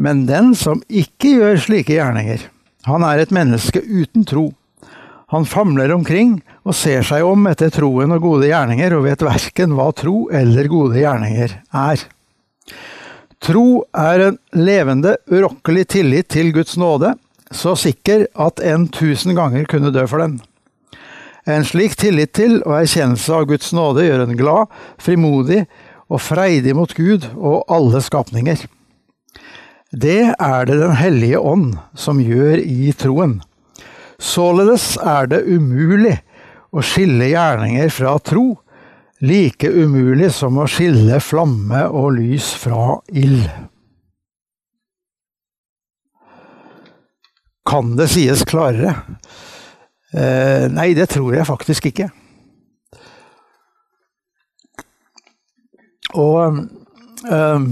men den som ikke gjør slike gjerninger, han er et menneske uten tro. Han famler omkring og ser seg om etter troen og gode gjerninger, og vet verken hva tro eller gode gjerninger er. Tro er en levende, urokkelig tillit til Guds nåde, så sikker at en tusen ganger kunne dø for den. En slik tillit til og erkjennelse av Guds nåde gjør en glad, frimodig og freidig mot Gud og alle skapninger. Det er det Den hellige ånd som gjør i troen. Således er det umulig å skille gjerninger fra tro, like umulig som å skille flamme og lys fra ild. Kan det sies klarere? Eh, nei, det tror jeg faktisk ikke. Og eh,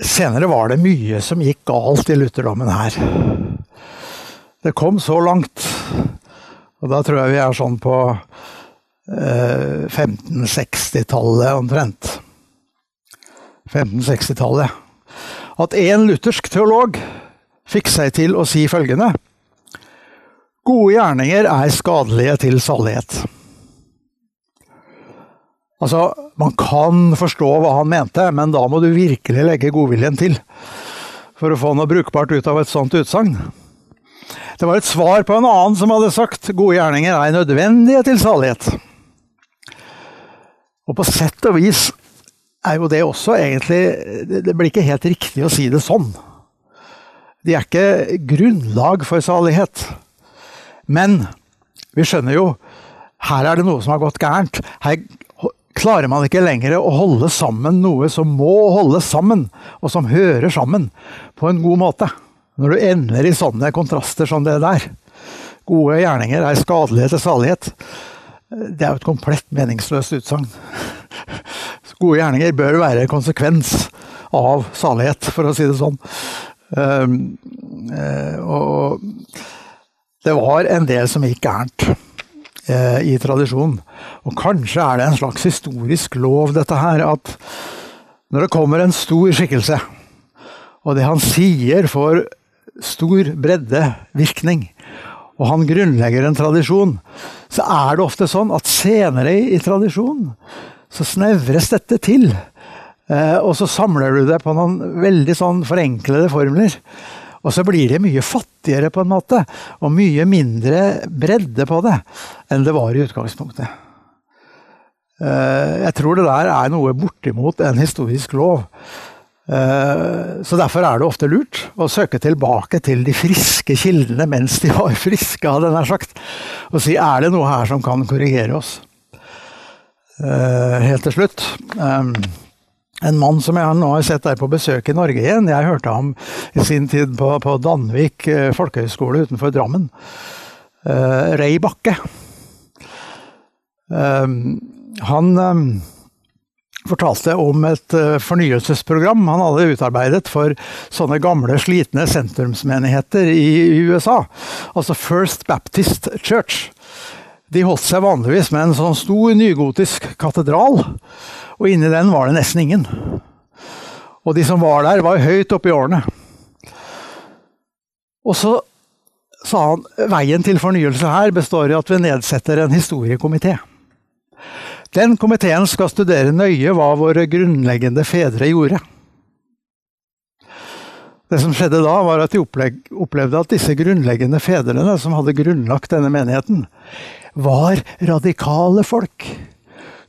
Senere var det mye som gikk galt i lutherdommen her. Det kom så langt, og da tror jeg vi er sånn på eh, 1560-tallet omtrent. 1560-tallet. At én luthersk teolog fikk seg til å si følgende Gode gjerninger er skadelige til salighet. Altså, man kan forstå hva han mente, men da må du virkelig legge godviljen til for å få noe brukbart ut av et sånt utsagn. Det var et svar på en annen som hadde sagt gode gjerninger er nødvendige til salighet. Og på sett og vis er jo det også egentlig Det blir ikke helt riktig å si det sånn. De er ikke grunnlag for salighet. Men vi skjønner jo her er det noe som har gått gærent. Her klarer man ikke lenger å holde sammen noe som må holdes sammen, og som hører sammen, på en god måte. Når du ender i sånne kontraster som det der. Gode gjerninger er skadelige til salighet. Det er jo et komplett meningsløst utsagn. Gode gjerninger bør være konsekvens av salighet, for å si det sånn. Ehm, eh, og det var en del som gikk gærent eh, i tradisjonen. Og kanskje er det en slags historisk lov, dette her, at når det kommer en stor skikkelse, og det han sier får stor breddevirkning, og han grunnlegger en tradisjon, så er det ofte sånn at senere i, i tradisjonen så snevres dette til. Eh, og så samler du det på noen veldig sånn forenklede formler. Og så blir det mye fattigere, på en måte, og mye mindre bredde på det enn det var i utgangspunktet. Eh, jeg tror det der er noe bortimot en historisk lov. Eh, så derfor er det ofte lurt å søke tilbake til de friske kildene mens de var friske, hadde jeg nær sagt. Og si er det noe her som kan korrigere oss. Eh, helt til slutt en mann som jeg nå har sett der på besøk i Norge igjen. Jeg hørte ham i sin tid på, på Danvik eh, folkehøgskole utenfor Drammen. Rei Bakke. Han fortalte om et uh, fornyelsesprogram han hadde utarbeidet for sånne gamle, slitne sentrumsmenigheter i USA. Altså First Baptist Church. De holdt seg vanligvis med en sånn stor nygotisk katedral og inni den var det nesten ingen. Og de som var der, var høyt oppe i årene. Og så sa han veien til fornyelse her består i at vi nedsetter en historiekomité. Den komiteen skal studere nøye hva våre grunnleggende fedre gjorde. Det som skjedde da, var at de opplevde at disse grunnleggende fedrene, som hadde grunnlagt denne menigheten, var radikale folk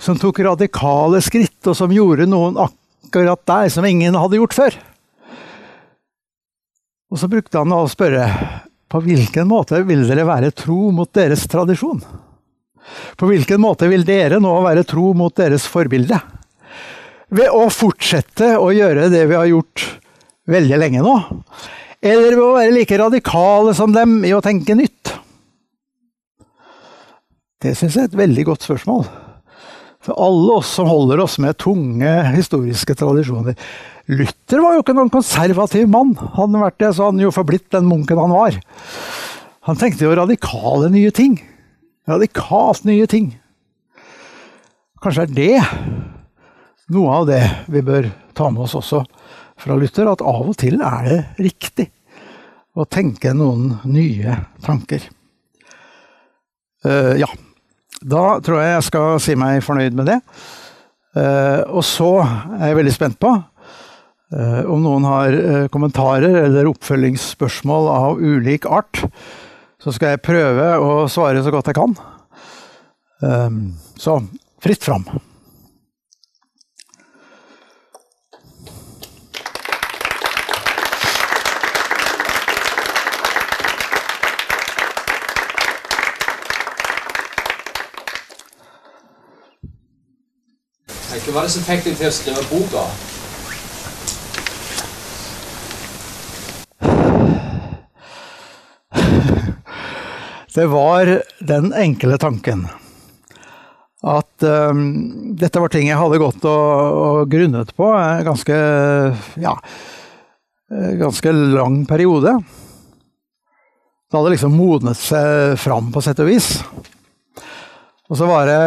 som tok radikale skritt, og som gjorde noen akkurat der som ingen hadde gjort før. Og så brukte han å spørre på hvilken måte vil dere være tro mot deres tradisjon? På hvilken måte vil dere nå være tro mot deres forbilde? Ved å fortsette å gjøre det vi har gjort veldig lenge nå? Eller ved å være like radikale som dem i å tenke nytt? Det syns jeg er et veldig godt spørsmål. For alle oss som holder oss med tunge historiske tradisjoner. Luther var jo ikke noen konservativ mann. Hadde han vært det, så hadde han jo forblitt den munken han var. Han tenkte jo radikale nye ting. Radikalt nye ting. Kanskje er det noe av det vi bør ta med oss også fra Luther, at av og til er det riktig å tenke noen nye tanker. Uh, ja. Da tror jeg jeg skal si meg fornøyd med det. Uh, og så er jeg veldig spent på uh, om noen har kommentarer eller oppfølgingsspørsmål av ulik art. Så skal jeg prøve å svare så godt jeg kan. så fritt fram. Hva var det som fikk deg til å skrive boka? Det var den enkle tanken at um, dette var ting jeg hadde gått og, og grunnet på en ganske ja, ganske lang periode. Det hadde liksom modnet seg fram, på sett og vis. Og så det,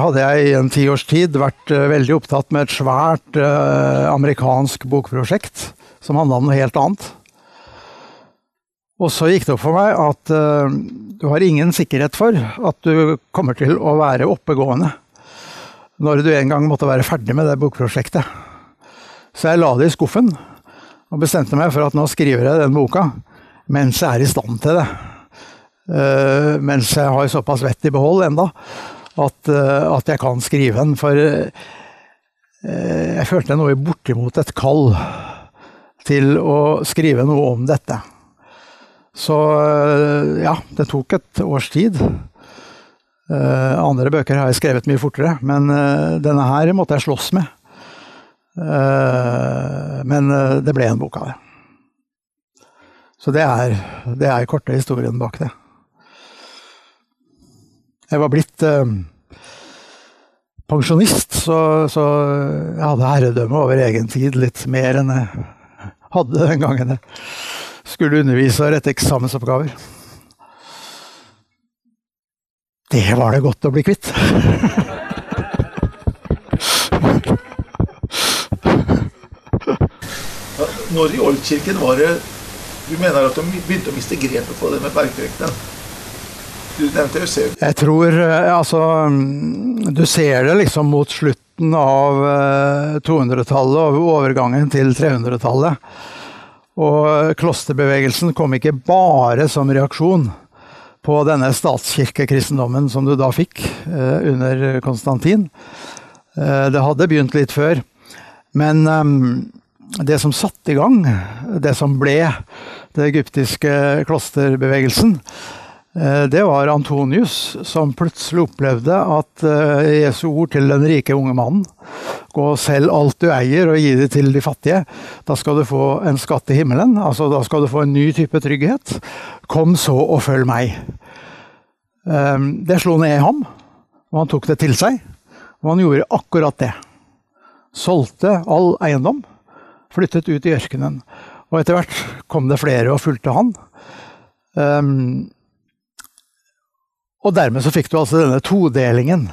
hadde jeg i en tiårs tid vært veldig opptatt med et svært uh, amerikansk bokprosjekt som handla om noe helt annet. Og så gikk det opp for meg at uh, du har ingen sikkerhet for at du kommer til å være oppegående når du en gang måtte være ferdig med det bokprosjektet. Så jeg la det i skuffen og bestemte meg for at nå skriver jeg den boka mens jeg er i stand til det. Uh, mens jeg har såpass vett i behold enda at, uh, at jeg kan skrive den. For jeg følte noe bortimot et kall til å skrive noe om dette. Så eh, ja, det tok et års tid. Uh, andre bøker har jeg skrevet mye fortere, men uh, denne her måtte jeg slåss med. Men det ble en bok av det. Så det er, det er korte historien bak det. Jeg var blitt pensjonist, så, så, jeg hadde herredømme over egen tid litt mer enn jeg hadde den gangen skulle undervise og rette eksamensoppgaver. Det var det godt å bli kvitt. Når i oldkirken var det Du mener at de begynte å miste grepet på det med bergprekenen? Du nevnte Eusebius. Jeg tror eh, altså Du ser det liksom mot slutten av 200-tallet eh, og overgangen til 300-tallet. Og klosterbevegelsen kom ikke bare som reaksjon på denne statskirkekristendommen som du da fikk eh, under Konstantin. Eh, det hadde begynt litt før. Men eh, det som satte i gang, det som ble den egyptiske klosterbevegelsen, det var Antonius som plutselig opplevde at eh, Jesu ord til den rike unge mannen Gå og selg alt du eier og gi det til de fattige. Da skal du få en skatt i himmelen. Altså, da skal du få en ny type trygghet. Kom så og følg meg. Eh, det slo ned i ham, og han tok det til seg. Og han gjorde akkurat det. Solgte all eiendom, flyttet ut i ørkenen. Og etter hvert kom det flere og fulgte han. Og dermed så fikk du altså denne todelingen.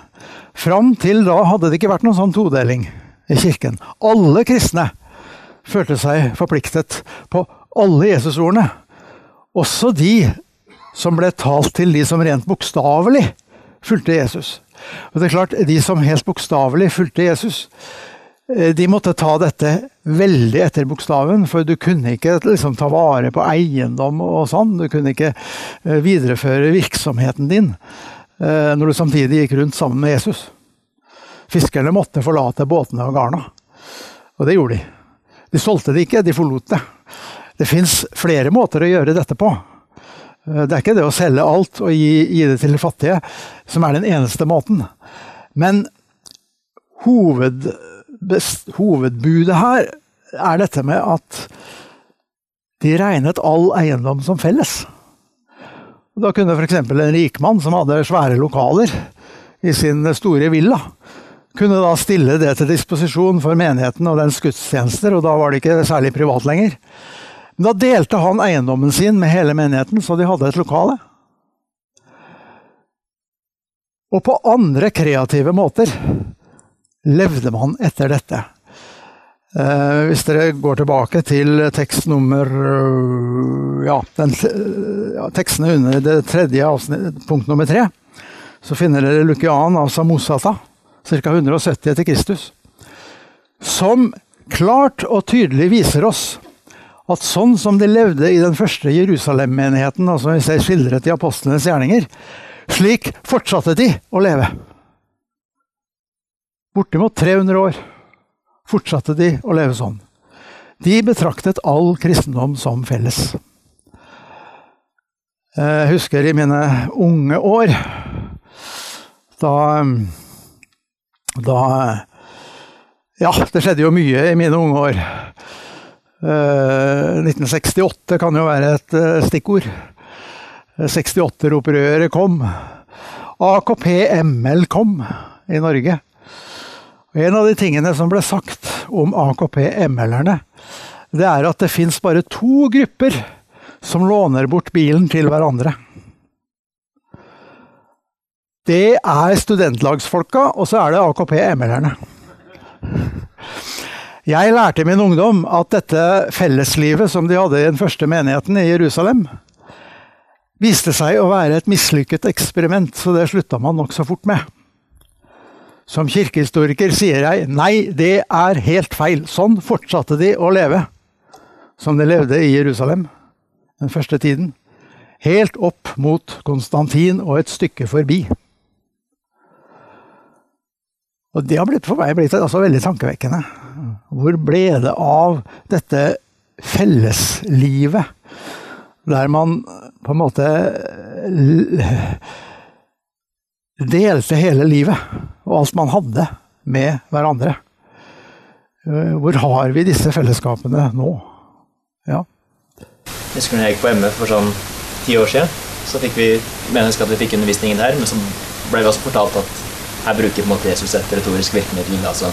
Fram til da hadde det ikke vært noen sånn todeling i kirken. Alle kristne følte seg forpliktet på alle Jesusordene. Også de som ble talt til de som rent bokstavelig fulgte Jesus. Og det er klart, De som helt bokstavelig fulgte Jesus, de måtte ta dette veldig etter bokstaven, for du kunne ikke liksom, ta vare på eiendom og sånn. Du kunne ikke eh, videreføre virksomheten din eh, når du samtidig gikk rundt sammen med Jesus. Fiskerne måtte forlate båtene og garna. Og det gjorde de. De solgte det ikke, de forlot det. Det fins flere måter å gjøre dette på. Det er ikke det å selge alt og gi, gi det til de fattige som er den eneste måten. Men hoved hovedbudet her er dette med at de regnet all eiendom som felles. Da kunne f.eks. en rikmann som hadde svære lokaler i sin store villa, kunne da stille det til disposisjon for menigheten og dens gudstjenester, og da var det ikke særlig privat lenger. Men da delte han eiendommen sin med hele menigheten, så de hadde et lokale. Og på andre kreative måter levde man etter dette. Eh, hvis dere går tilbake til tekst nummer øh, ja, den, ja, tekstene under det tredje avsnitt, punkt nummer tre, så finner dere Lukian av Samosata, ca. 170 etter Kristus, som klart og tydelig viser oss at sånn som de levde i den første Jerusalem-menigheten, altså vi ser skildret i apostlenes gjerninger, slik fortsatte de å leve. Bortimot 300 år fortsatte de å leve sånn. De betraktet all kristendom som felles. Jeg husker i mine unge år da Da Ja, det skjedde jo mye i mine unge år. 1968 kan jo være et eh, stikkord. 68-opprøret kom. AKP-ML kom i Norge. En av de tingene som ble sagt om AKP-ML-erne, det er at det fins bare to grupper som låner bort bilen til hverandre. Det er studentlagsfolka, og så er det AKP-ML-erne. Jeg lærte i min ungdom at dette felleslivet som de hadde i den første menigheten i Jerusalem, viste seg å være et mislykket eksperiment, så det slutta man nokså fort med. Som kirkehistoriker sier jeg nei, det er helt feil. Sånn fortsatte de å leve som de levde i Jerusalem den første tiden. Helt opp mot Konstantin og et stykke forbi. Og det har blitt, for meg blitt altså veldig tankevekkende. Hvor ble det av dette felleslivet? Der man på en måte delte hele livet og alt man hadde, med hverandre. Hvor har vi disse fellesskapene nå? Ja. Jeg husker når jeg gikk på MF for sånn ti år siden. Så fikk vi mennesker at vi fikk undervisningen her, men så ble vi også fortalt at her bruker på en måte Jesus et retorisk virkemiddel, altså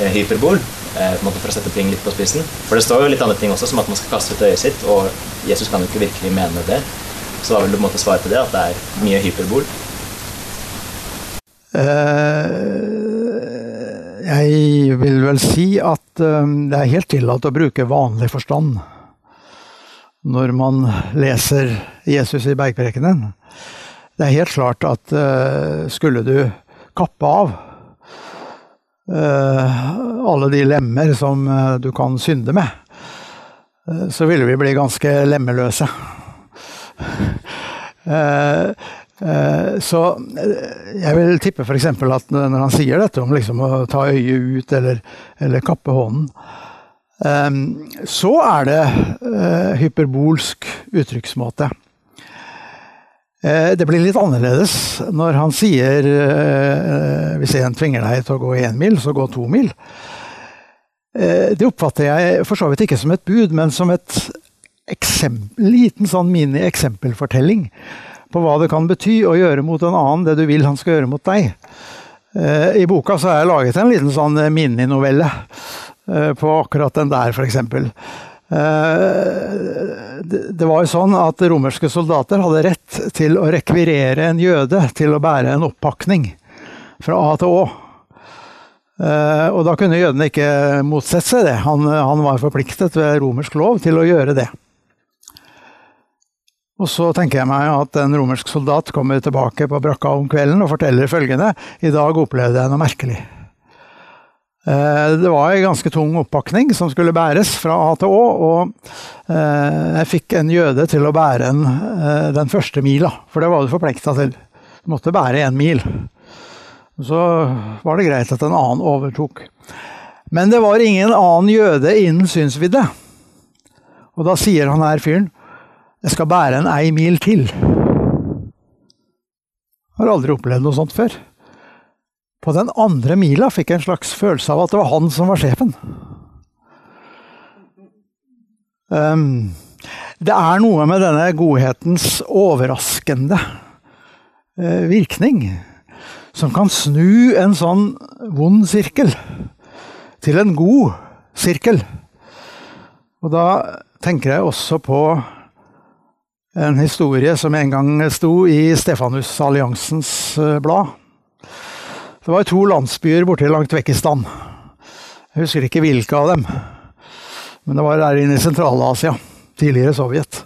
eh, hyperbol, eh, på en måte for å sette ting litt på spissen. For det står jo litt andre ting også, som at man skal kaste ut øyet sitt, og Jesus kan jo ikke virkelig mene det. Så da vil du på en måte svare på det, at det er mye hyperbol. Eh, jeg vil vel si at det er helt tillatt å bruke vanlig forstand når man leser Jesus i bergprekenen. Det er helt klart at skulle du kappe av eh, alle de lemmer som eh, du kan synde med, eh, så ville vi bli ganske lemmeløse. Så jeg vil tippe f.eks. at når han sier dette om liksom å ta øyet ut eller, eller kappe hånden, så er det hyperbolsk uttrykksmåte. Eh, det blir litt annerledes når han sier eh, hvis en tvinger deg til å gå én mil, så gå to mil. Eh, det oppfatter jeg for så vidt ikke som et bud, men som et eksempel, liten sånn mini-eksempelfortelling på hva det kan bety å gjøre mot en annen det du vil han skal gjøre mot deg. I boka så har jeg laget en liten sånn mininovelle på akkurat den der, f.eks. Eh, det var jo sånn at romerske soldater hadde rett til å rekvirere en jøde til å bære en oppakning fra A til Å. Eh, og da kunne jødene ikke motsette seg det. Han, han var forpliktet ved romersk lov til å gjøre det. Og så tenker jeg meg at en romersk soldat kommer tilbake på brakka om kvelden og forteller følgende I dag opplevde jeg noe merkelig. Eh, det var en ganske tung oppakning som skulle bæres fra A til Å. Og eh, jeg fikk en jøde til å bære en, eh, den første mila, for det var du forplikta til. Du måtte bære én mil. Så var det greit at en annen overtok. Men det var ingen annen jøde innen synsvidde. Og da sier han her fyren jeg skal bære en ei mil til. Har aldri opplevd noe sånt før. På den andre mila fikk jeg en slags følelse av at det var han som var sjefen. Um, det er noe med denne godhetens overraskende uh, virkning som kan snu en sånn vond sirkel til en god sirkel. Og da tenker jeg også på en historie som en gang sto i Stefanusalliansens Alliansens blad. Det var to landsbyer borte langt vekk i stand. Jeg husker ikke hvilke av dem. Men det var der inne i Sentral-Asia. Tidligere Sovjet.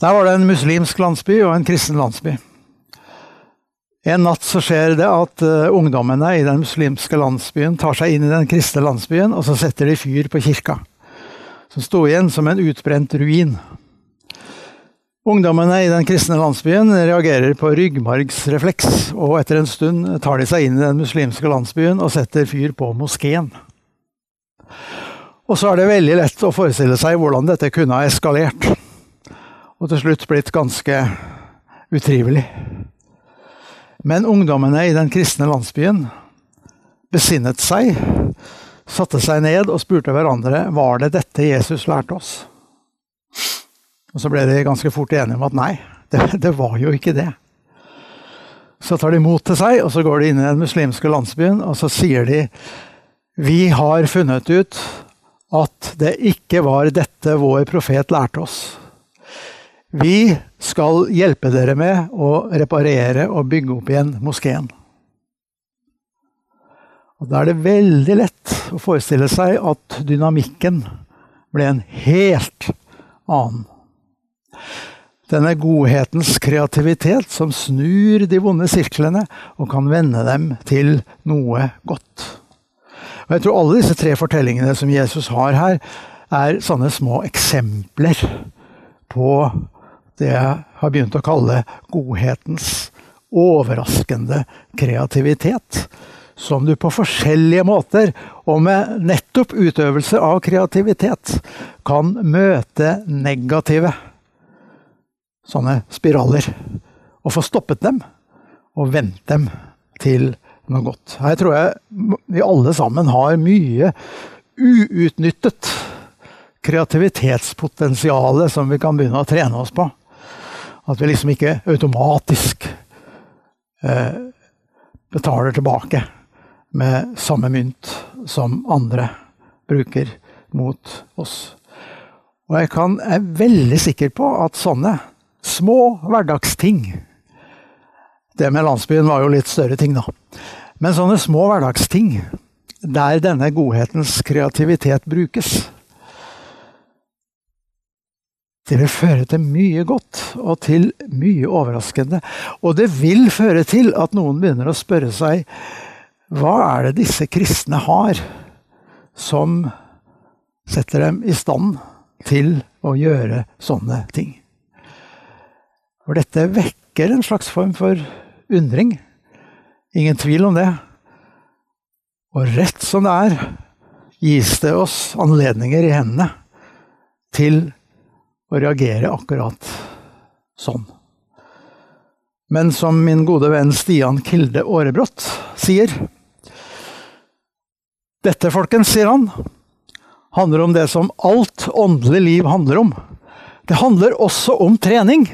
Der var det en muslimsk landsby og en kristen landsby. En natt så skjer det at uh, ungdommene i den muslimske landsbyen tar seg inn i den kristne landsbyen, og så setter de fyr på kirka. Som sto igjen som en utbrent ruin. Ungdommene i den kristne landsbyen reagerer på ryggmargsrefleks, og etter en stund tar de seg inn i den muslimske landsbyen og setter fyr på moskeen. Og så er det veldig lett å forestille seg hvordan dette kunne ha eskalert, og til slutt blitt ganske utrivelig. Men ungdommene i den kristne landsbyen besinnet seg, satte seg ned og spurte hverandre var det dette Jesus lærte oss. Og så ble de ganske fort enige om at nei, det, det var jo ikke det. Så tar de mot til seg, og så går de inn i den muslimske landsbyen, og så sier de Vi har funnet ut at det ikke var dette vår profet lærte oss. Vi skal hjelpe dere med å reparere og bygge opp igjen moskeen. Og Da er det veldig lett å forestille seg at dynamikken ble en helt annen. Denne godhetens kreativitet som snur de vonde sirklene og kan vende dem til noe godt. Og jeg tror alle disse tre fortellingene som Jesus har her, er sånne små eksempler på det jeg har begynt å kalle godhetens overraskende kreativitet. Som du på forskjellige måter, og med nettopp utøvelse av kreativitet, kan møte negative sånne spiraler. Og få stoppet dem og vendt dem til noe godt. Her tror jeg vi alle sammen har mye uutnyttet kreativitetspotensial som vi kan begynne å trene oss på. At vi liksom ikke automatisk eh, betaler tilbake med samme mynt som andre bruker mot oss. Og jeg kan, er veldig sikker på at sånne Små hverdagsting. Det med landsbyen var jo litt større ting, da. Men sånne små hverdagsting, der denne godhetens kreativitet brukes, det vil føre til mye godt og til mye overraskende. Og det vil føre til at noen begynner å spørre seg hva er det disse kristne har som setter dem i stand til å gjøre sånne ting? For dette vekker en slags form for undring. Ingen tvil om det. Og rett som det er, gis det oss anledninger i hendene til å reagere akkurat sånn. Men som min gode venn Stian Kilde Aarebrot sier Dette, folkens, sier han, handler om det som alt åndelig liv handler om. Det handler også om trening.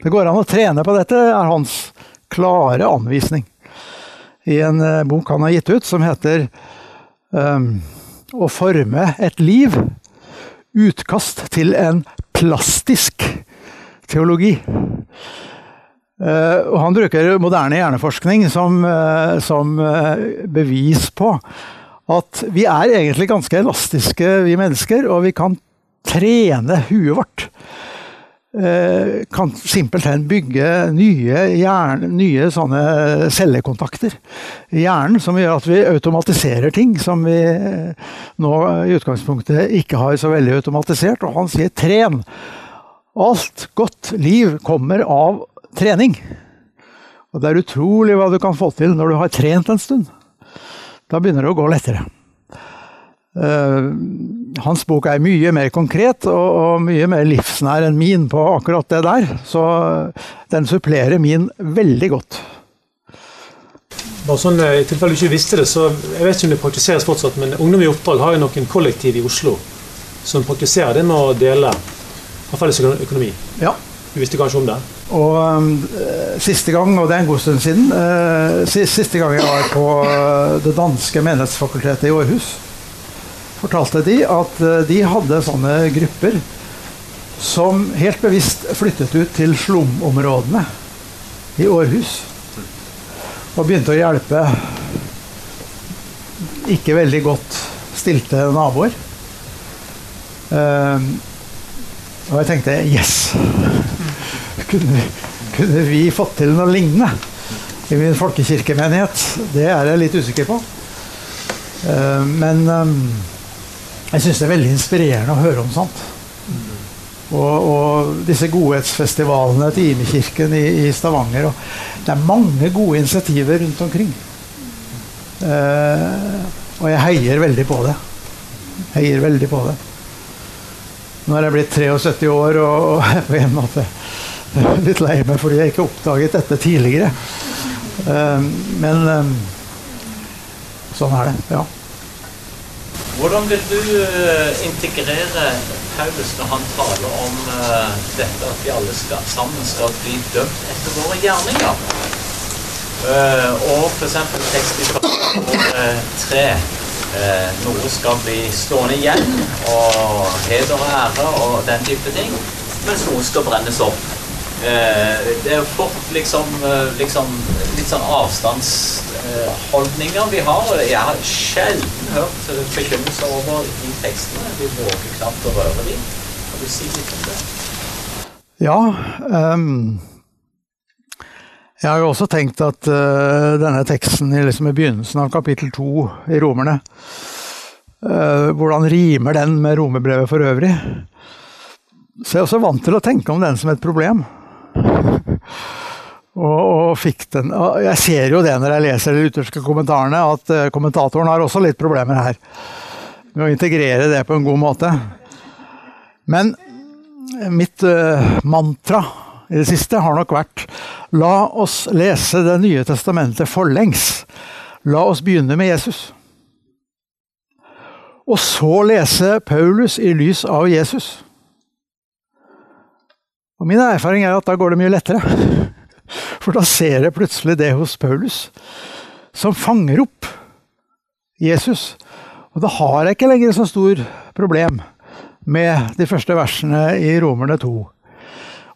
Det går an å trene på dette, er hans klare anvisning. I en eh, bok han har gitt ut som heter um, 'Å forme et liv'. Utkast til en plastisk teologi. Uh, han bruker moderne hjerneforskning som, uh, som uh, bevis på at vi er egentlig ganske elastiske, vi mennesker, og vi kan trene huet vårt kan simpelthen bygge nye, hjerne, nye cellekontakter i hjernen, som gjør at vi automatiserer ting som vi eh, nå i utgangspunktet ikke har så veldig automatisert. Og han sier 'tren'. Alt godt liv kommer av trening. Og det er utrolig hva du kan få til når du har trent en stund. Da begynner det å gå lettere. Uh, hans bok er mye mer konkret og, og, mye mer livsnær enn min på akkurat det der. Så den supplerer min veldig godt. Bare sånn, eh, I tilfelle du ikke visste det, så jeg vet ikke om det praktiseres fortsatt, men Ungdom i oppdrag har jo noen kollektiv i Oslo som praktiserer det med å dele av felles økonomi. Ja. Du visste kanskje om det? Og um, Siste gang, og det er en god stund siden, uh, siste gang jeg var på det danske menighetsfakultetet i Århus fortalte de at eh, de hadde sånne grupper som helt bevisst flyttet ut til slumområdene i Århus. Og begynte å hjelpe ikke veldig godt stilte naboer. Uh, og jeg tenkte yes! Kunne kunne vi, fått til noe lignende i min folkekirkemenighet? Det er jeg litt usikker på. Uh, men um, jeg syns det er veldig inspirerende å høre om sånt. Og, og disse godhetsfestivalene til Imekirken i, i, Stavanger. Det er mange gode initiativer rundt omkring. Uh, og jeg heier veldig på det. Heier veldig på det. Nå er jeg blitt 73 år og, og er på en måte litt lei meg fordi jeg ikke oppdaget dette tidligere. Uh, men um, sånn er det. Ja. Hvordan vil du eh, integrere Paulus når han taler om uh, dette at vi alle skal, sammen skal bli dømt etter våre gjerninger. Uh, og f.eks. tekst i kapittel 3. Uh, noe skal bli stående igjen, og heder og ære og den type ting, mens noe skal brennes opp. det er fort liksom, liksom litt sånn avstandsholdninger vi har. Jeg har sjelden hørt bekymringer over de tekstene. Vi våger knapt å røre dem. Kan du si litt om det? Ja. Um, jeg har jo også tenkt at uh, denne teksten liksom i begynnelsen av kapittel to i Romerne uh, Hvordan rimer den med romerbrevet for øvrig? Så jeg er også vant til å tenke om den som et problem. Og, og, den og Jeg ser jo det når jeg leser de lutherske kommentarene, at uh, kommentatoren har også litt problemer her med å integrere det på en god måte. Men mitt uh, mantra i det siste har nok vært la oss lese Det nye testamentet forlengs. La oss begynne med Jesus. Og så lese Paulus i lys av Jesus. Og min erfaring er at da går det mye lettere. For da ser jeg plutselig det hos Paulus, som fanger opp Jesus. Og da har jeg ikke lenger så stor problem med de første versene i Romerne 2.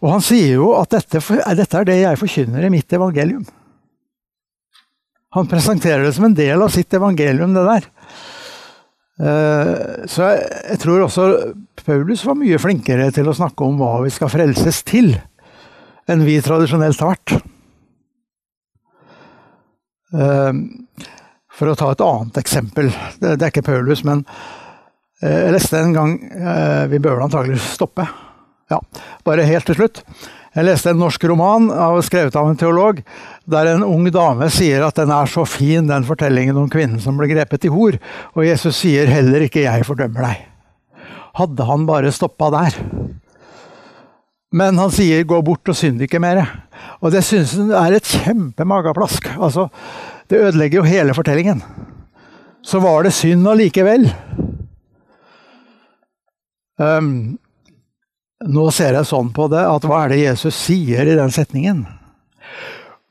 Og han sier jo at dette, dette er det jeg forkynner i mitt evangelium. Han presenterer det som en del av sitt evangelium, det der. Eh, så jeg tror også Paulus var mye flinkere til å snakke om hva vi skal frelses til enn vi tradisjonelt har vært. Ehm, for å ta et annet eksempel. Det er ikke Paulus, men eh, jeg leste en gang eh, Vi bør antagelig stoppe. Ja, bare helt til slutt. Jeg leste en norsk roman av, skrevet av en teolog, der en ung dame sier at den er så fin, den fortellingen om kvinnen som ble grepet i hor. Og Jesus sier heller ikke 'jeg fordømmer deg'. Hadde han bare stoppa der, men han sier 'gå bort og synd ikke mer'. Og det syns han er et kjempemageplask. Altså, det ødelegger jo hele fortellingen. Så var det synd allikevel. Um, nå ser jeg sånn på det at hva er det Jesus sier i den setningen?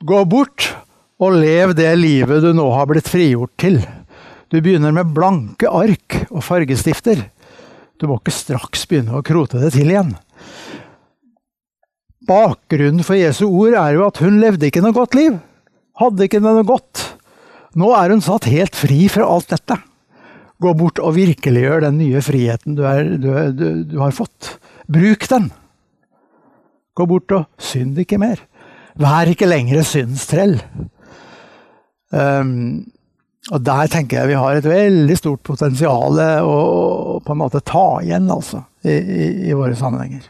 Gå bort og lev det livet du nå har blitt frigjort til. Du begynner med blanke ark og fargestifter. Du må ikke straks begynne å krote det til igjen. Bakgrunnen for Jesu ord er jo at hun levde ikke noe godt liv. Hadde ikke noe godt. Nå er hun satt helt fri fra alt dette. Gå bort og virkeliggjør den nye friheten du, er, du, du, du har fått. Bruk den. Gå bort og synd ikke mer. Vær ikke lenger syndstrell. Um, og der tenker jeg vi har et veldig stort potensial å på en måte ta igjen, altså, i, i, i våre sammenhenger.